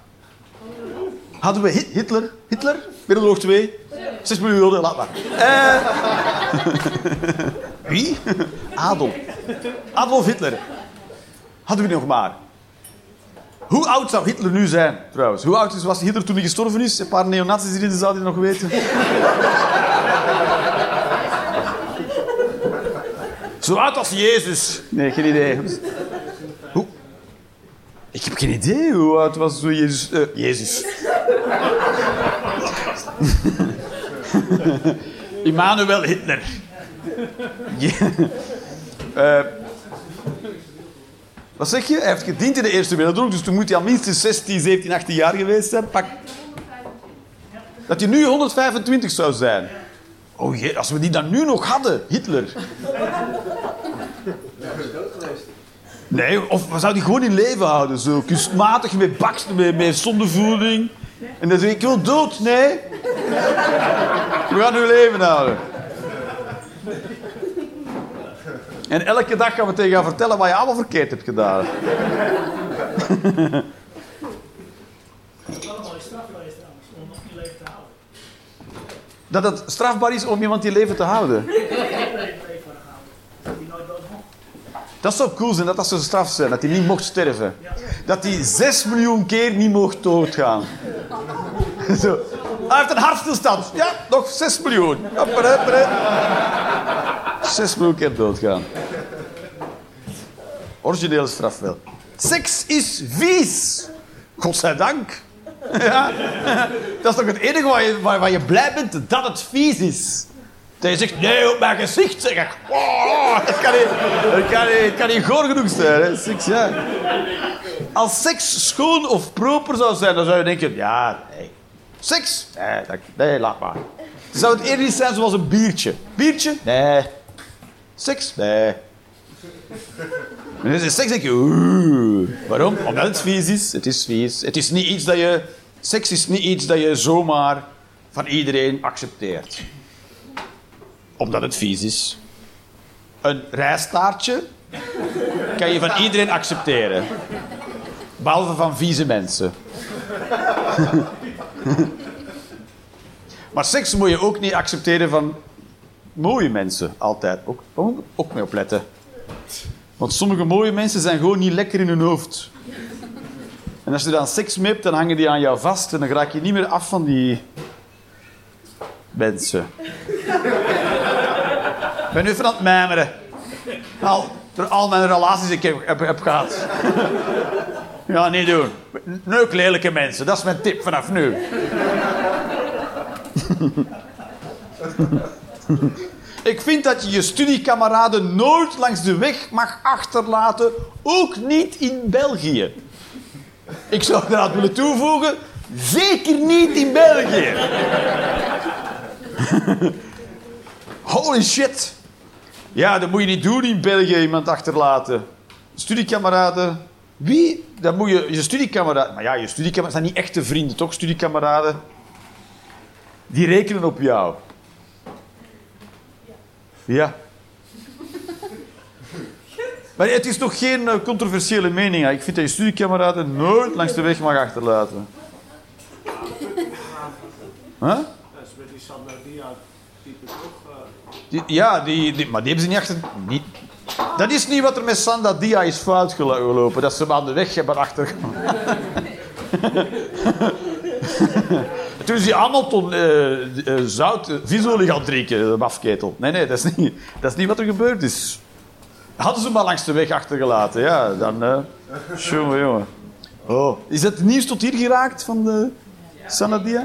Hadden we Hit- Hitler? Hitler? Wereldoorlog 2? 6 miljoen laat maar. Eh. Wie? Adolf. Adolf Hitler. Hadden we die nog maar? Hoe oud zou Hitler nu zijn, trouwens? Hoe oud was Hitler toen hij gestorven is? Een paar neonazis hier in de zaal die nog weten. Zo oud als Jezus. Nee, geen idee. Hoe? Ik heb geen idee hoe oud was zo Jezus. eh, Jezus. Immanuel Hitler. Eh, wat zeg je? Hij heeft gediend in de Eerste Wereldoorlog, dus toen moet hij al minstens 16, 17, 18 jaar geweest zijn. Pak. Dat hij nu 125 zou zijn. Oh jee, als we die dan nu nog hadden, Hitler. Nee, of zouden die gewoon in leven houden, zo kunstmatig, met baksten, met, met zondevoeding. En dan zeg ik, ik wil dood. Nee. We gaan uw leven houden. En elke dag gaan we tegen jou vertellen wat je allemaal verkeerd hebt gedaan. Dat het strafbaar is om iemand in leven te houden. Dat die nooit dood mocht. Dat zou cool zijn, dat dat zo'n straf zijn, dat hij niet mocht sterven. Dat hij zes miljoen keer niet mocht doodgaan. Zo. Hij heeft een hartstilstand. Ja, nog zes miljoen. Zes miljoen keer doodgaan. Originele straf wel. Seks is vies. Godzijdank. Ja. Dat is toch het enige waar je, waar je blij bent dat het vies is. Je zegt, nee, op mijn gezicht zeg ik. Oh, dat kan niet, dat kan niet, kan niet goor genoeg zijn. Hè. Seks, ja. Als seks schoon of proper zou zijn, dan zou je denken, ja, nee. Seks? Nee, dat, nee laat maar. Zou het eerder zijn zoals een biertje? Biertje? Nee. Seks? Nee. En als je seks denk je, oeh. Waarom? Omdat het vies is. Het is vies. Het is niet iets dat je... Seks is niet iets dat je zomaar van iedereen accepteert. Omdat het vies is. Een rijstaartje kan je van iedereen accepteren. Behalve van vieze mensen. maar seks moet je ook niet accepteren van mooie mensen. Altijd. Ook, ook, mee opletten. Want sommige mooie mensen zijn gewoon niet lekker in hun hoofd. En als je dan seks mee hebt, dan hangen die aan jou vast en dan raak je niet meer af van die mensen. Ik ben nu van het mijmeren. Al, door al mijn relaties ik heb, heb, gehad. Ja, niet doen. Neuk lelijke mensen, dat is mijn tip vanaf nu. Ik vind dat je je studiekameraden nooit langs de weg mag achterlaten, ook niet in België. Ik zou eraan willen toevoegen, zeker niet in België. Holy shit. Ja, dat moet je niet doen in België, iemand achterlaten. Studiekameraden. Wie? Dat moet je, je studiekameraden. Maar ja, je studiekameraden zijn niet echte vrienden, toch? Studiekameraden. Die rekenen op jou. Maar het is toch geen eh, controversiële mening. Ik vind dat je studiekameraden nooit langs de weg mag achterlaten. Huh? Dat is met die eh, Die- ja, die, die, maar die hebben ze niet achter... Niet. Dat is niet wat er met Sanda Dia is fout gelo- gelopen. Dat ze hem aan de weg hebben achter. Toen is die allemaal eh, eh, zout, uh, visolie gaan drinken, de mafketel. Nee, nee, dat is, niet, dat is niet wat er gebeurd is. Hadden ze maar langs de weg achtergelaten, ja, dan... eh jongen, jongen. Oh, is het nieuws tot hier geraakt van de Sanadia?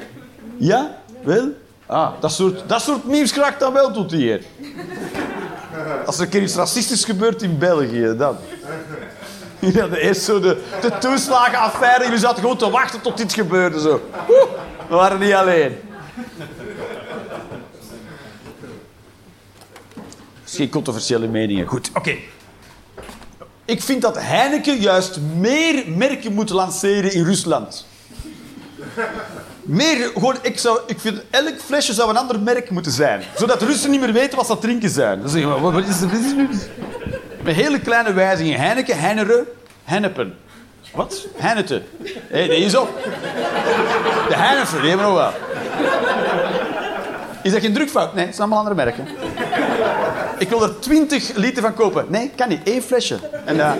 Ja? Wel? Ah, dat soort, dat soort raakt dan wel tot hier. Als er een keer iets racistisch gebeurt in België, dan. Ja, zo de, de toeslagenaffaire. Jullie zaten gewoon te wachten tot dit gebeurde. Zo. We waren niet alleen. Geen controversiële meningen. Goed, oké. Ik vind dat Heineken juist meer merken moet lanceren in Rusland. Meer, gewoon, ik, zou, ik vind elk flesje zou een ander merk moeten zijn. Zodat de Russen niet meer weten wat ze drinken zijn. Dan zeggen we, wat, is, wat is nu? Met hele kleine wijzigingen. Heineken, Heineren, Hennepen. Wat? Heineken. Hé, hey, is op. De Heinefen, die hebben we nog wel. Is dat geen drukfout? Nee, het zijn allemaal andere merken. Ik wil er 20 liter van kopen. Nee, kan niet. Eén flesje. En, eh,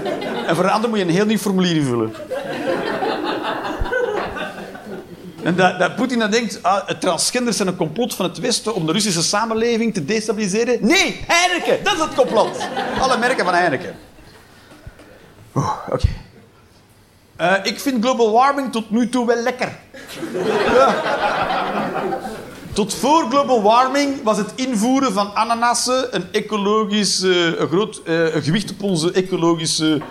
en voor een ander moet je een heel nieuw formulier invullen. En dat, dat Poetin dan denkt, ah, het transgenders zijn een complot van het Westen om de Russische samenleving te destabiliseren. Nee, Heineken, dat is het complot. Alle merken van Heineken. Oeh, Oké. Eh, ik vind global warming tot nu toe wel lekker. Ja. Tot voor global warming was het invoeren van ananassen een ecologisch, eh, een groot eh, een gewicht op onze ecologische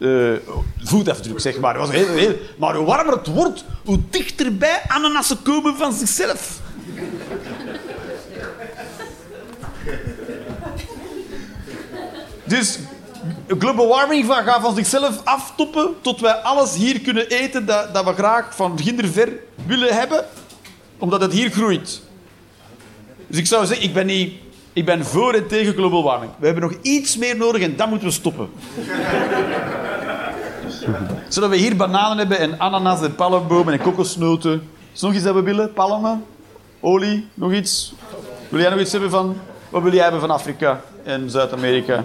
eh, eh, voetafdruk, zeg maar. Heel, maar hoe warmer het wordt, hoe dichterbij ananassen komen van zichzelf. Dus global warming va- gaat van zichzelf aftoppen tot wij alles hier kunnen eten dat, dat we graag van ver willen hebben, omdat het hier groeit. Dus ik zou zeggen, ik ben, niet, ik ben voor en tegen global warming. We hebben nog iets meer nodig en dat moeten we stoppen. Zodat we hier bananen hebben en ananas en palmbomen en kokosnoten. Is nog iets dat we willen? Palmen? Olie? Nog iets? Wil jij nog iets hebben van... Wat wil jij hebben van Afrika en Zuid-Amerika?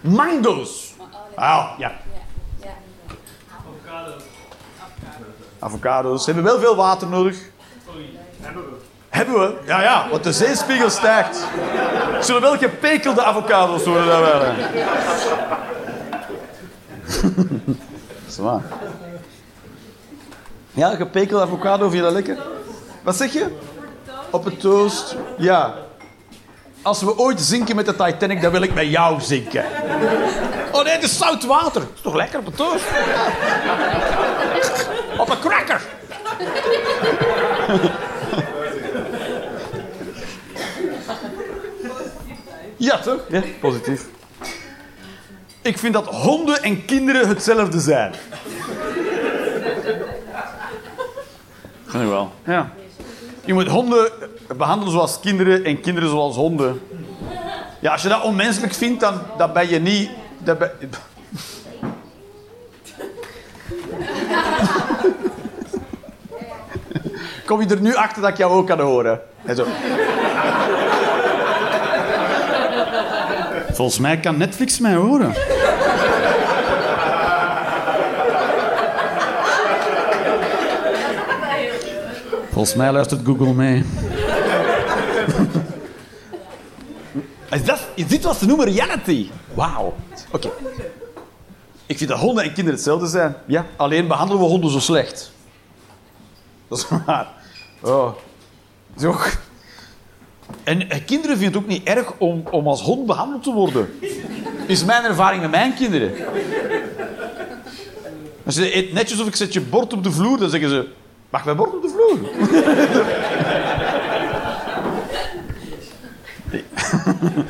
Mango's! Ah, ja. Avocado. Avocado's. Ze hebben wel veel water nodig. Hebben we. Hebben we? Ja, ja, want de zeespiegel stijgt. Zullen wel gepekelde avocado's worden daar wel. Ja, gepekelde avocado, vind je dat lekker? Wat zeg je? Op een toast. Ja. Als we ooit zinken met de Titanic, dan wil ik met jou zinken. Oh nee, het is zout water. Dat is toch lekker op een toast? Op een cracker. Ja, toch? Ja, positief. Ik vind dat honden en kinderen hetzelfde zijn. Ik wel. Ja. Je moet honden behandelen zoals kinderen en kinderen zoals honden. Ja, als je dat onmenselijk vindt, dan, dan ben je niet... Dan ben... Kom je er nu achter dat ik jou ook kan horen? En zo. Volgens mij kan Netflix mij horen. Volgens mij luistert Google mee. Is, dat, is dit wat ze noemen reality? Wauw. Oké. Ik vind dat honden en kinderen hetzelfde zijn. Ja, alleen behandelen we honden zo slecht. Dat is waar. Oh. Zo. En eh, kinderen vinden het ook niet erg om, om als hond behandeld te worden. Is mijn ervaring met mijn kinderen. Als je eet netjes of ik zet je bord op de vloer, dan zeggen ze... Mag mijn bord op de vloer? Nee.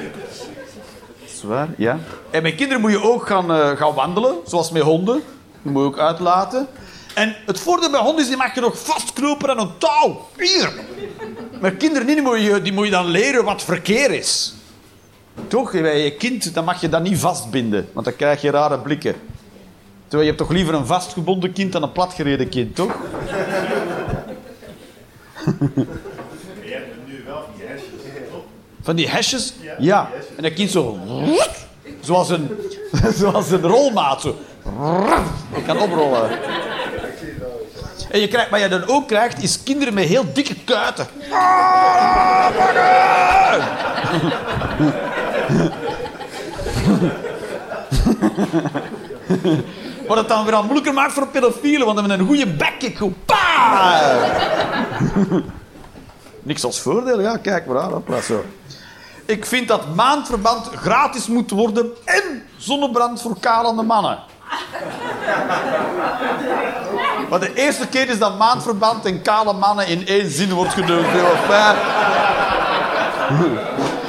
Zwaar, ja. En met kinderen moet je ook gaan, eh, gaan wandelen, zoals met honden. Die moet je ook uitlaten. En het voordeel bij honden is, die mag je nog vastknopen aan een touw. Hier. Met kinderen die moet, je, die moet je dan leren wat verkeer is. Toch? Bij je kind dan mag je dat niet vastbinden, want dan krijg je rare blikken. Terwijl je hebt toch liever een vastgebonden kind dan een platgereden kind, toch? Je hebt nu wel die hersens. Van die hesjes? Ja. En dat kind zo... Zoals een, zoals een rolmaat. Zo. Ik kan oprollen. En je krijgt, wat je dan ook krijgt, is kinderen met heel dikke kuiten. Ah! Wat het dan weer al moeilijker maakt voor pedofielen, want dan hebben een goede backkick. Niks als voordeel, ja, kijk maar aan. hopla, zo. Ik vind dat maandverband gratis moet worden en zonnebrand voor kalende mannen. Maar de eerste keer is dat maandverband en kale mannen in één zin wordt fijn.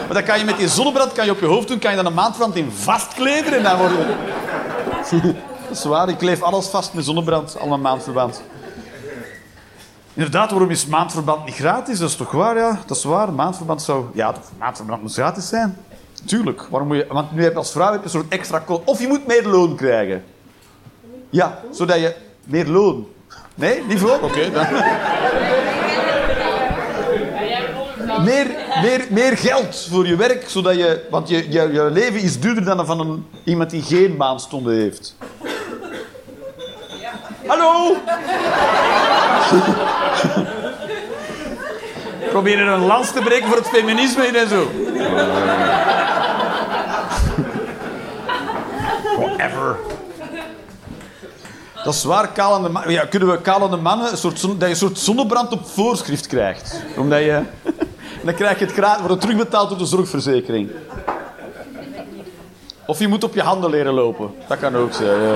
Maar dan kan je met die zonnebrand kan je op je hoofd doen, kan je dan een maandverband in vastkleden en dan word je... Dat is waar, ik kleef alles vast met zonnebrand, al maandverband. Inderdaad, waarom is maandverband niet gratis? Dat is toch waar, ja? Dat is waar. Maandverband zou... Ja, maandverband moet gratis zijn. Tuurlijk. Waarom moet je... Want nu heb je als vrouw heb je een soort extra... Of je moet meer loon krijgen. Ja, zodat je... Meer loon. Nee, niet voor? Oké, dan... Meer, meer, meer geld voor je werk, zodat je... Want je, je, je leven is duurder dan dat van een, iemand die geen maandstonden heeft. Hallo? Proberen een lans te breken voor het feminisme en zo. Whatever. Dat is waar, kalende mannen... Ja, kunnen we kalende mannen... Een soort dat je een soort zonnebrand op voorschrift krijgt. Omdat je... Dan krijg je het gratis... Wordt terugbetaald door de zorgverzekering. Of je moet op je handen leren lopen. Dat kan ook zijn, ja.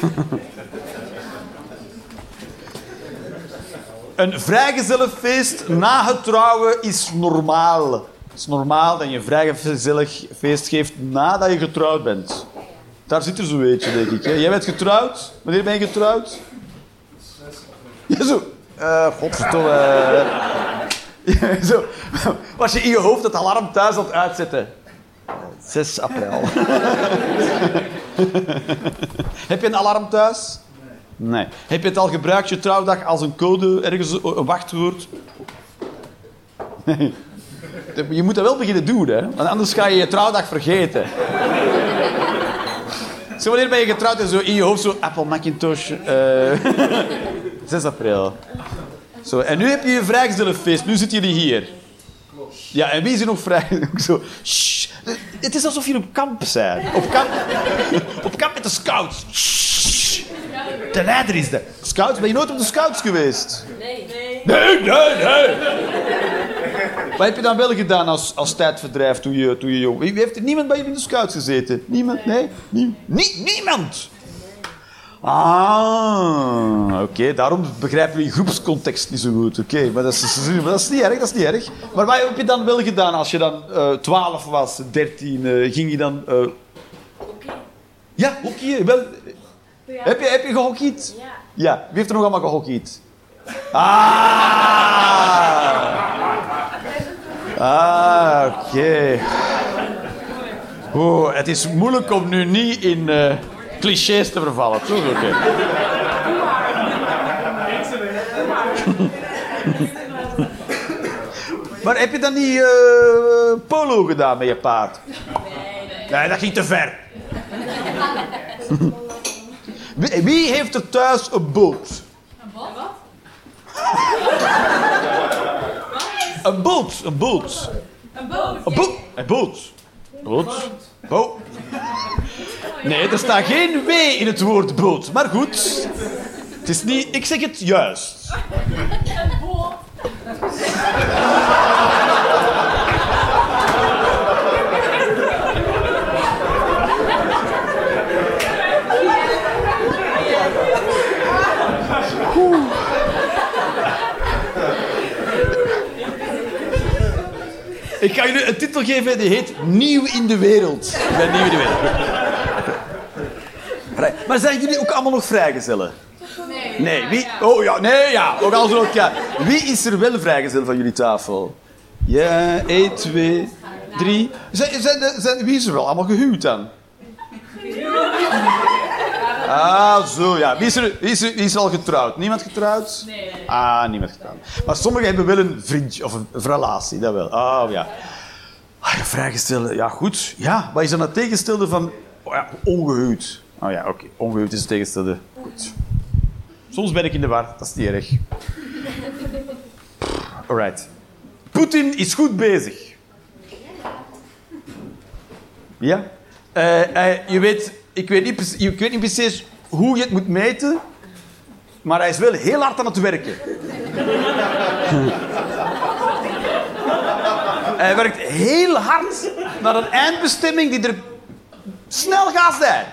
Een vrijgezellenfeest na het trouwen is normaal. Het is normaal dat je een vrijgezellig feest geeft nadat je getrouwd bent. Daar zit er zo eentje, denk ik. hè. Jij bent getrouwd? Wanneer ben je getrouwd? Ja, zo. Eh godverdomme. eh. Ja, zo. Was je in je hoofd het alarm thuis aan het uitzetten? 6 april. Heb je een alarm thuis? Nee. Heb je het al gebruikt, je trouwdag, als een code, ergens een wachtwoord? Nee. Je moet dat wel beginnen doen, hè. Want anders ga je je trouwdag vergeten. Zo, wanneer ben je getrouwd en zo in je hoofd zo... Apple Macintosh... eh 6 april. Zo, en nu heb je je vrijgezellenfeest. Nu zitten jullie hier. Ja, en wie is er nog vrij? Zo... Shh. Het is alsof jullie op kamp zijn. Op kamp, op kamp met de scouts. Shh. De leider is de... Scouts? Ben je nooit op de scouts geweest? Nee. Nee. Nee, nee, nee. Wat heb je dan wel gedaan als, als tijdverdrijf toen je, toen je jong... Wie heeft er niemand bij je in de scouts gezeten? Niemand? Nee? Nie, nie- niemand? Ah, oké. Daarom begrijpen we die groepscontext niet zo goed. Oké, maar, dat is- maar dat is niet erg, dat is niet erg. Maar wat heb je dan wel gedaan als je dan eh 12 was, 13? eh, ging je dan... eh, Oké. Ja, hockey. Wel, heb, je, heb je gehockeyd? Ja. Ja. Wie heeft er nog allemaal gehockeyd? Ah! Ah, oké. Oeh, het is moeilijk om nu niet in eh, clichés te vervallen, toch? Oké. Maar heb je dan niet eh, polo gedaan met je paard? Nee, dat ging te ver. Wie heeft er thuis een boot? Een bal? Wat? Een boot, een boot. Een boot? Een boot. Een boot. Boot. Boot. Nee, er staat geen W in het woord boot. Maar goed. Het is niet... Ik zeg het juist. Een boot? Ik ga jullie een titel geven die heet Nieuw in de wereld. Ik ben nieuw in de wereld. Vrij. Maar zijn jullie ook allemaal nog vrijgezellen? Nee. Nee, wie? Oh ja, nee, ja. Ook al zo, ja. Wie is er wel vrijgezel van jullie tafel? Ja, 1, 2, drie. Zijn, zijn, de- zijn, wie is er wel allemaal gehuwd dan? Ah, zo ja. Wie is, er, wie, is er, wie is er al getrouwd? Niemand getrouwd? Nee. Ah, niemand getrouwd. Maar sommigen hebben wel een vriendje of een relatie, dat wel. Oh ja. Ah, ja, vrijgestelde, ja goed. Ja, wat is dan het tegenstelde van oh, ja, ongehuwd? Oh ja, oké. Ongehuwd is het tegenstelde. Goed. Soms ben ik in de war, dat is niet erg. Alright. Poetin is goed bezig. Ja? Eh, eh, je weet, ik, weet niet, niet precies hoe je het moet meten, maar hij is wel heel hard aan het werken. hij werkt heel hard naar een eindbestemming die er snel gaat zijn.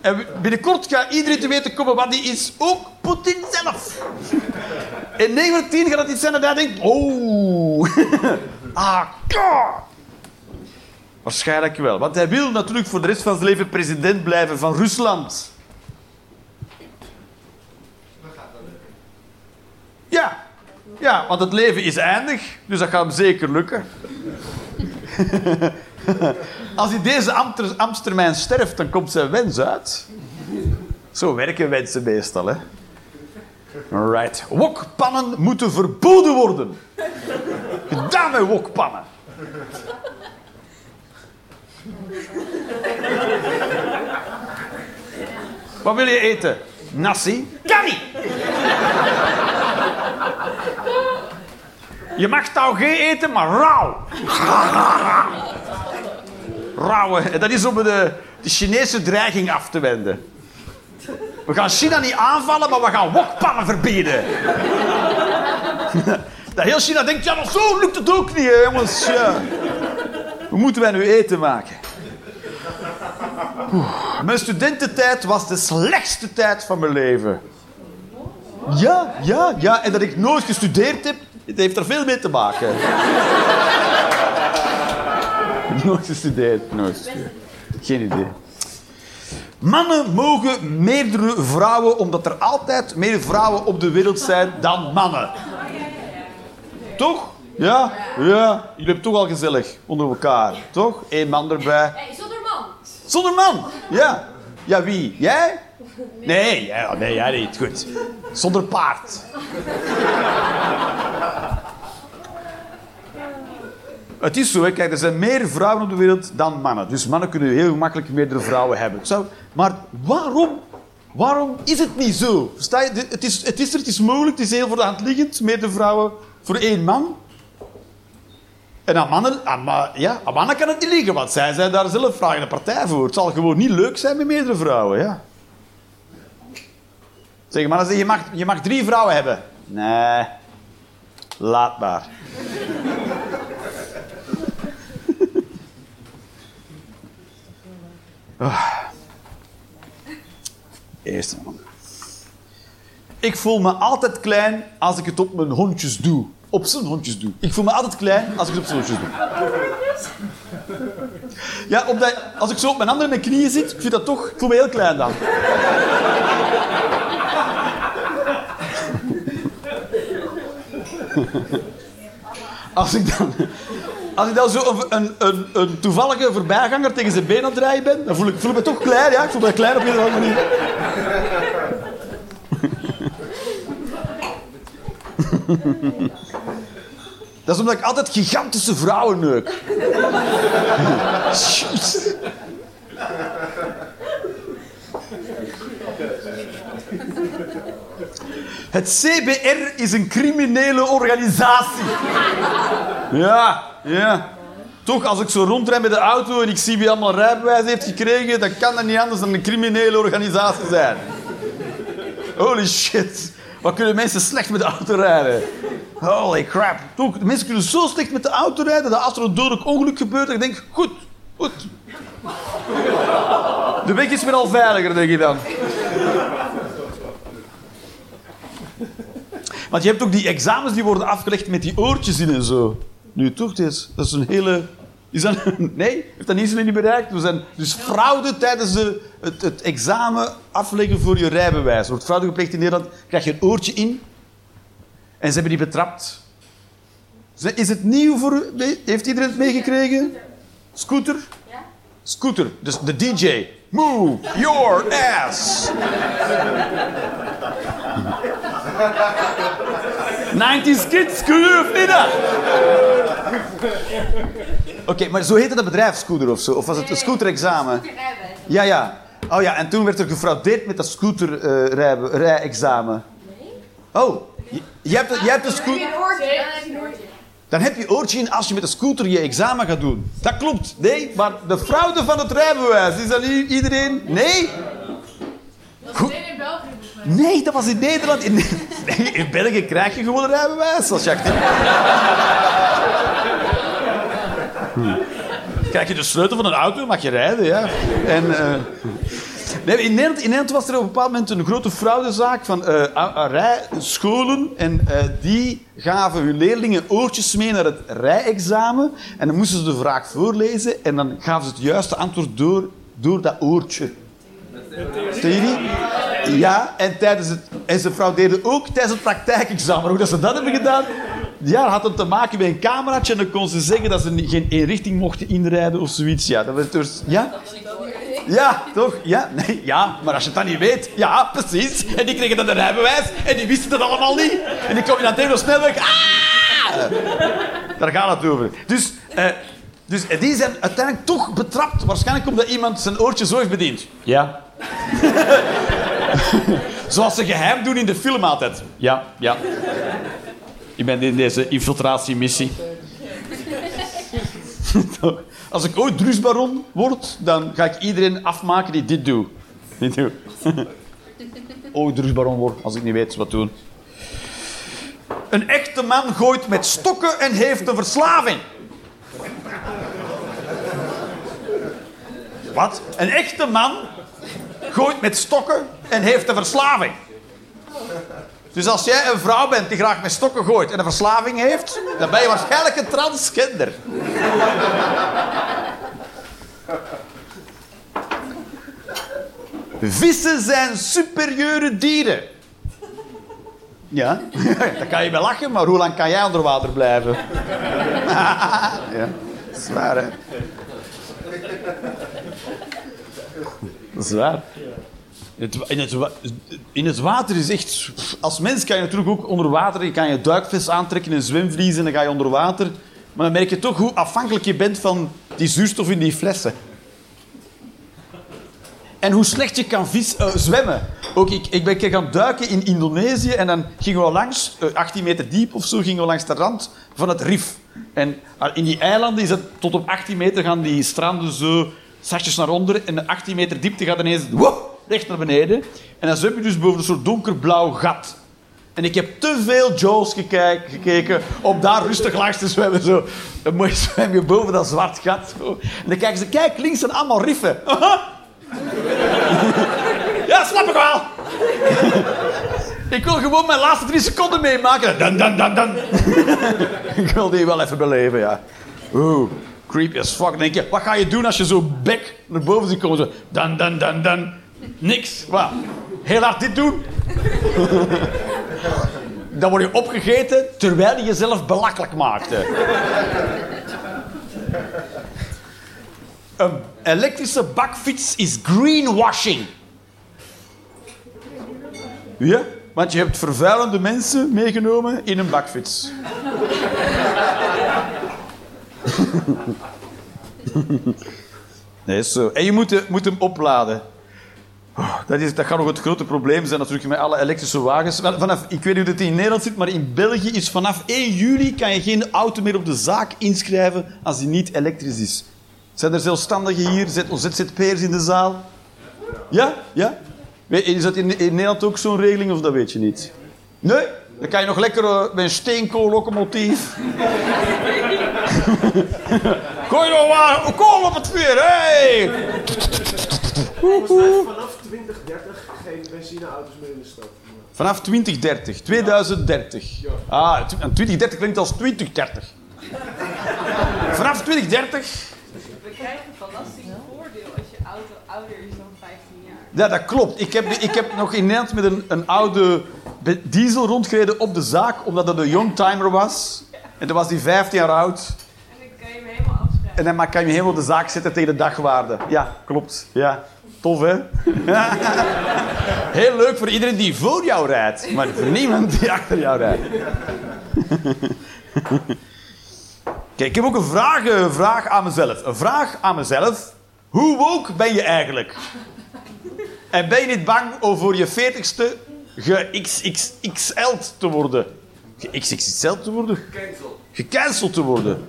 En binnenkort gaat iedereen te weten komen wat die is. Ook Poetin zelf. In 9 van de 10 gaat het iets zijn dat hij denkt... Oh... ah. Waarschijnlijk wel. Want hij wil natuurlijk voor de rest van zijn leven president blijven van Rusland. Ja. Ja, want het leven is eindig. Dus dat gaat hem zeker lukken. Als hij deze ambtstermijn sterft, dan komt zijn wens uit. Zo werken wensen meestal, hè. Right. Wokpannen moeten verboden worden. Gedaan met wokpannen. Wat wil je eten? Nasi? Niet. Je mag taugé eten, maar rauw. Rauwe. Dat is om de, de Chinese dreiging af te wenden. We gaan China niet aanvallen, maar we gaan wokpannen verbieden. Dat heel China denkt, ja, maar zo lukt het ook niet, hè, jongens. Ja. Hoe moeten wij nu eten maken? Mijn studententijd was de slechtste tijd van mijn leven. Ja, ja, ja. En dat ik nooit gestudeerd heb, heeft er veel mee te maken. nooit gestudeerd, nooit. Geen idee. Mannen mogen meerdere vrouwen, omdat er altijd meer vrouwen op de wereld zijn dan mannen. Toch? Ja? Ja. Jullie hebben toch al gezellig onder elkaar, toch? Eén man erbij. Zonder man. Ja. Ja, wie? Jij? Nee, nee, jij niet. Goed. Zonder paard. Het is zo, kijk, er zijn meer vrouwen op de wereld dan mannen. Dus mannen kunnen heel makkelijk meerdere vrouwen hebben. Zo, maar waarom, waarom is het niet zo? Het is, het is het is mogelijk, het is heel voor de hand liggend. Meerdere vrouwen voor één man. En aan mannen, ja, aan mannen kan het niet liggen, want zij zijn daar zelf vragende partij voor. Het zal gewoon niet leuk zijn met meerdere vrouwen, ja. Zeg, zeggen, je mag, je mag drie vrouwen hebben. Nee, laat maar. Ah. Eerste man. Ik voel me altijd klein als ik het op mijn hondjes doe. Op zijn hondjes doe. Ik voel me altijd klein als ik het op zijn hondjes doe. Ja, omdat, als ik zo op mijn handen en mijn knieën zit, ik dat toch... Ik voel me heel klein dan. Als ik dan... Als ik dan zo een, een, een, toevallige voorbijganger tegen zijn been aan het draaien ben, dan voel ik, voel ik me toch klein, ja. Ik voel me klein op of andere manier. Dat is omdat ik altijd gigantische vrouwen neuk. Het CBR is een criminele organisatie. Ja, ja. Toch, als ik zo rondrijd met de auto en ik zie wie allemaal rijbewijs heeft gekregen, dan kan dat niet anders dan een criminele organisatie zijn. Holy shit. Wat kunnen mensen slecht met de auto rijden? Holy crap. De mensen kunnen zo slecht met de auto rijden dat als er een dodelijk ongeluk gebeurt, dan denk ik, goed, goed. De weg is weer al veiliger, denk ik dan. Want je hebt ook die examens die worden afgelegd met die oortjes in en zo. Nu toch, dat is, een hele... Is dat, nee, heeft dat niet zo niet bereikt? Er zijn dus fraude tijdens de, het, het examen afleggen voor je rijbewijs. Wordt fraude gepleegd in Nederland, krijg je een oortje in en ze hebben die betrapt. Is het nieuw voor u? Heeft iedereen het meegekregen? Scooter? Ja? Scooter, dus de DJ. Move your ass. 90s kids, geloof niet dat? Oké, maar zo heette dat bedrijf Scooter of zo? Of was het een scooterexamen? Ja, ja. Oh ja, en toen werd er gefraudeerd met dat scooterrij-examen. Oh, je, je hebt, je hebt een scooter... Dan heb je oortje in als je met een scooter je examen gaat doen. Dat klopt. Nee, maar de fraude van het rijbewijs, is dat niet iedereen? Nee? Goed. in België. Nee, dat was in Nederland. In, nee, in België krijg je gewoon een rijbewijs als je actief... Hm. Krijg je de sleutel van een auto, mag je rijden, ja. En... eh, In, Nederland, was er op een bepaald moment een grote fraudezaak van rijscholen. En eh, die gaven hun leerlingen oortjes mee naar het rijexamen. En dan moesten ze de vraag voorlezen. En dan gaven ze het juiste antwoord door, door dat oortje. Die? Ja, en, tijdens het, en ze fraudeerden ook tijdens het praktijkexamen. Hoe dat ze dat hebben gedaan, ja, had te maken met een cameraatje. En dan kon ze zeggen dat ze geen één richting mochten inrijden of zoiets. Ja, dat was dus, ja? Ja, toch? Ja, nee, ja, maar als je het dan niet weet, ja, precies. En die kregen dan een rijbewijs en die wisten het allemaal niet. En die kom je dan tegen op snelweg. Ah! Daar gaat het over. Dus, eh, dus en die zijn uiteindelijk toch betrapt. Waarschijnlijk omdat iemand zijn oortje zo heeft bediend. Ja. Zoals ze geheim doen in de film altijd. Ja, ja. Ik ben in deze infiltratiemissie. Als ik ooit drugsbaron word, dan ga ik iedereen afmaken die dit doet. Dit doet. ooit drugsbaron word, als ik niet weet wat doen. Een echte man gooit met stokken en heeft een verslaving. Wat? Een echte man gooit met stokken en heeft een verslaving. Dus als jij een vrouw bent die graag met stokken gooit en een verslaving heeft, dan ben je waarschijnlijk een transgender. Vissen zijn superieure dieren. Ja, daar kan je wel lachen, maar hoe lang kan jij onder water blijven? ja, dat is waar, hè? Dat is waar. In het, water is echt... Als mens kan je natuurlijk ook onder water... Je kan je duikvis aantrekken en zwemvlies en dan ga je onder water. Maar dan merk je toch hoe afhankelijk je bent van die zuurstof in die flessen. En hoe slecht je kan vis, eh, zwemmen. Ook ik, ik ben keer gaan duiken in Indonesië en dan gingen we langs, eh, 18 meter diep of zo, gingen we langs de rand van het rif. En ah, in die eilanden is het tot op 18 meter gaan die stranden zo zachtjes naar onder en de 18 meter diepte gaat ineens recht naar beneden. En dan zwem je dus boven een soort donkerblauw gat. En ik heb te veel Jaws gekijk- gekeken om daar rustig langs te zwemmen. Zo. Een mooi zwem je boven dat zwart gat. Zo. En dan kijken ze, kijk, links zijn allemaal riffen. Ja, snap ik wel. ik wil gewoon mijn laatste drie seconden meemaken. Dan, dan, dan, dan. ik wil die wel even beleven, ja. Oeh, creepy as fuck. Dan denk je, wat ga je doen als je zo bek naar boven ziet komen? Zo, dan, dan, dan, dan. Niks. Wat? Heel hard dit doen? dan word je opgegeten terwijl je jezelf belachelijk maakte. Een elektrische bakfiets is greenwashing. Ja, want je hebt vervuilende mensen meegenomen in een bakfiets. Nee, zo. En je moet, de- moet hem opladen. Oh, dat, is, dat gaat nog het grote probleem zijn natuurlijk met alle elektrische wagens. Vanaf, ik weet niet hoe het in Nederland zit, maar in België is vanaf 1 juli kan je geen auto meer op de zaak inschrijven als die niet elektrisch is. Zijn er zelfstandigen hier, ZZP'ers in de zaal? Ja? Ja? Is dat in, in Nederland ook zo'n regeling of dat weet je niet? Nee? Dan kan je nog lekker eh, met een steenkoollocomotief. Gooi nog maar kool op het vuur, hey! Volgens mij vanaf 2030 geen benzineauto's meer in de stad. Vanaf 2030, 2030. Ah, tw- en 2030 klinkt als 2030. Vanaf 2030, We krijgen een belastingvoordeel als je auto ouder is dan 15 jaar. ja dat klopt. Ik heb, ik heb nog in Nederland met een, een oude diesel rondgereden op de zaak, omdat dat een youngtimer was. En toen was hij 15 jaar oud. En ik kan je me helemaal afschrijven. En dan maar kan je helemaal op de zaak zetten tegen de dagwaarde. Ja, klopt. Ja, tof hè? Heel leuk voor iedereen die voor jou rijdt, maar voor niemand die achter jou rijdt. Kijk, ik heb ook een vraag, een vraag aan mezelf. Een vraag aan mezelf. Hoe woke ben je eigenlijk? En ben je niet bang om voor je 40ste ge-XXXL te worden? Ge-XXXL te worden? Cancel. Gecanceld te worden.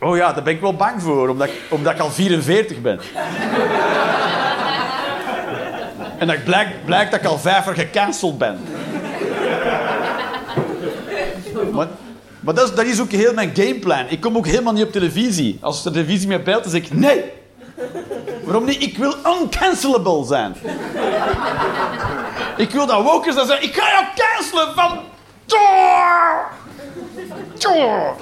Oh ja, daar ben ik wel bang voor, omdat ik, omdat ik al 44 ben. en dat blijkt, blijkt dat ik al vijf jaar gecanceld ben. maar maar dat, is, is ook heel mijn gameplan. Ik kom ook helemaal niet op televisie. Als de televisie mij belt, dan zeg ik nee. Waarom niet? Ik wil uncancelable zijn. ik wil dat wokers dan zeggen, ik ga jou cancelen van... Door! Door!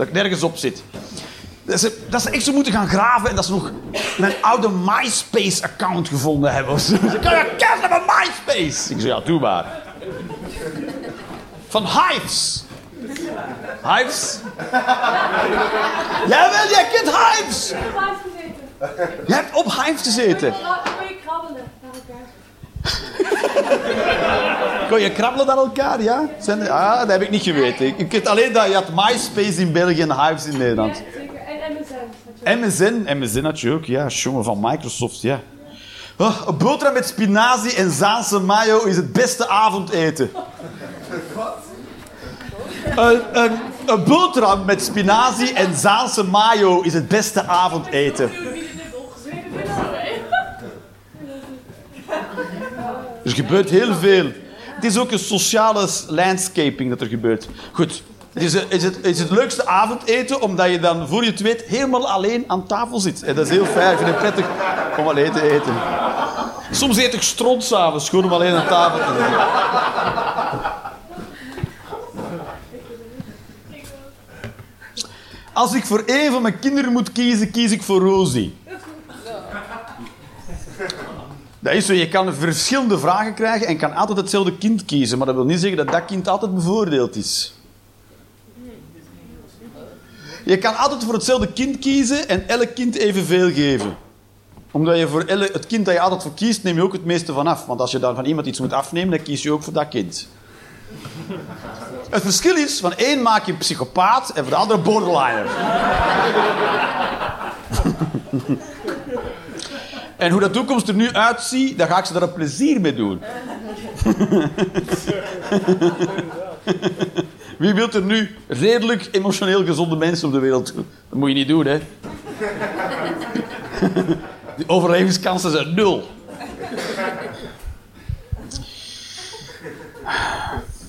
Dat ik nergens op zit. Dat ze, dat ze echt zo moeten gaan graven en dat ze nog mijn oude MySpace-account gevonden hebben. Ze kan je cancelen van MySpace. Ik zeg, ja, doe maar. Van Hives. Hives? Jawel, jij kent Hives. Ik heb thuis gezeten. Je hebt op Hives gezeten. Dan kon je krabbelen naar elkaar. Kon je krabbelen naar elkaar, ja? Zijn er- ah, dat heb ik niet geweten. Ik, weet alleen dat je had MySpace in België en Hives in Nederland. Ja, zeker. En MSN. MSN, MSN had je ook, ja. Jongen, van Microsoft, ja. Oh, een boterham met spinazie en Zaanse mayo is het beste avondeten. Een, een, een boterham met spinazie en Zaanse mayo is het beste avondeten. Er gebeurt heel veel. Het is ook een sociale landscaping dat er gebeurt. Goed. Het is, is het is het leukste avondeten, omdat je dan, voor je het weet, helemaal alleen aan tafel zit. En dat is heel fijn. Ik vind het prettig om alleen te eten. Soms eet ik stront s'avonds, gewoon om alleen aan tafel te zitten. Als ik voor één van mijn kinderen moet kiezen, kies ik voor Rosie. Dat is zo, je kan verschillende vragen krijgen en kan altijd hetzelfde kind kiezen. Maar dat wil niet zeggen dat dat kind altijd bevoordeeld is. Je kan altijd voor hetzelfde kind kiezen en elk kind evenveel geven. Omdat je voor elle- het kind dat je altijd voor kiest, neem je ook het meeste van af. Want als je dan van iemand iets moet afnemen, dan kies je ook voor dat kind. Het verschil is, van één maak je psychopaat en voor de andere borderliner. En hoe dat toekomst er nu uitziet, dan ga ik ze daar een plezier mee doen. Wie wil er nu redelijk emotioneel gezonde mensen op de wereld? Dat moet je niet doen, hè? Die overlevingskansen zijn nul.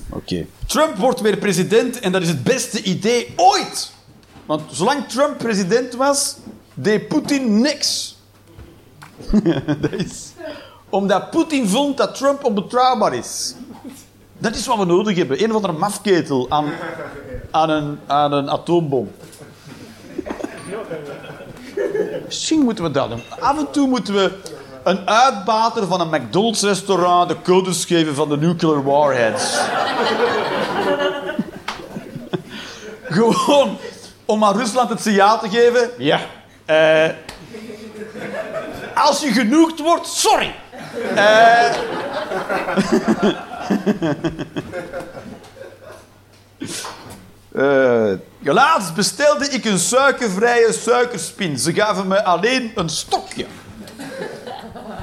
Oké. Trump wordt weer president en dat is het beste idee ooit. Want zolang Trump president was, deed Poetin niks. is omdat Poetin vond dat Trump onbetrouwbaar is. Dat is wat we nodig hebben. Een of andere mafketel aan, aan, een, aan een atoombom. Misschien moeten we dat doen. Af en toe moeten we een uitbater van een McDonald's-restaurant de codes geven van de nuclear warheads. Gewoon om aan Rusland het signaal te geven. Ja. eh, als je genoegd wordt, sorry. Eh. Eh, laatst bestelde ik een suikervrije suikerspin. Ze gaven me alleen een stokje.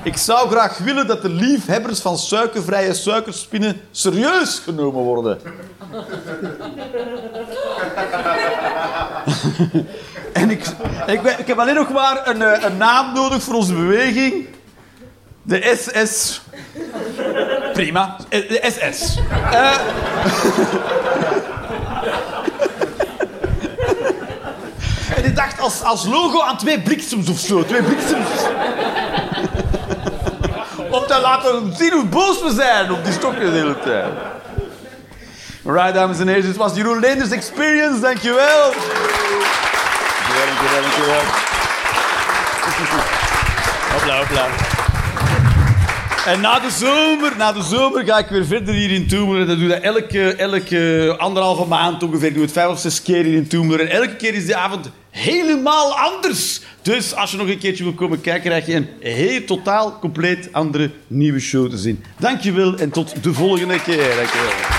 Ik zou graag willen dat de liefhebbers van suikervrije suikerspinnen serieus genomen worden. en ik, ik, heb alleen nog maar een, eh, een naam nodig voor onze beweging. De SS. Prima. Eh, De SS. Eh. en ik dacht als, als logo aan twee bliksems of zo. Twee bliksems. Om te laten zien hoe boos we zijn op die stokjes de hele tijd. Alright, dames en heren, dit was Jeroen Leenders Experience. Dankjewel. Dankjewel, dankjewel, dankjewel. Hopla. En na de zomer, na de zomer ga ik weer verder hier in Toemler. Dat doe ik elke, elke anderhalve maand ongeveer. Ik doe het vijf of zes keer hier in Toemler. En elke keer is de avond helemaal anders. Dus als je nog een keertje wil komen kijken, krijg je een heel totaal, compleet andere nieuwe show te zien. Dankjewel en tot de volgende keer. Dankjewel.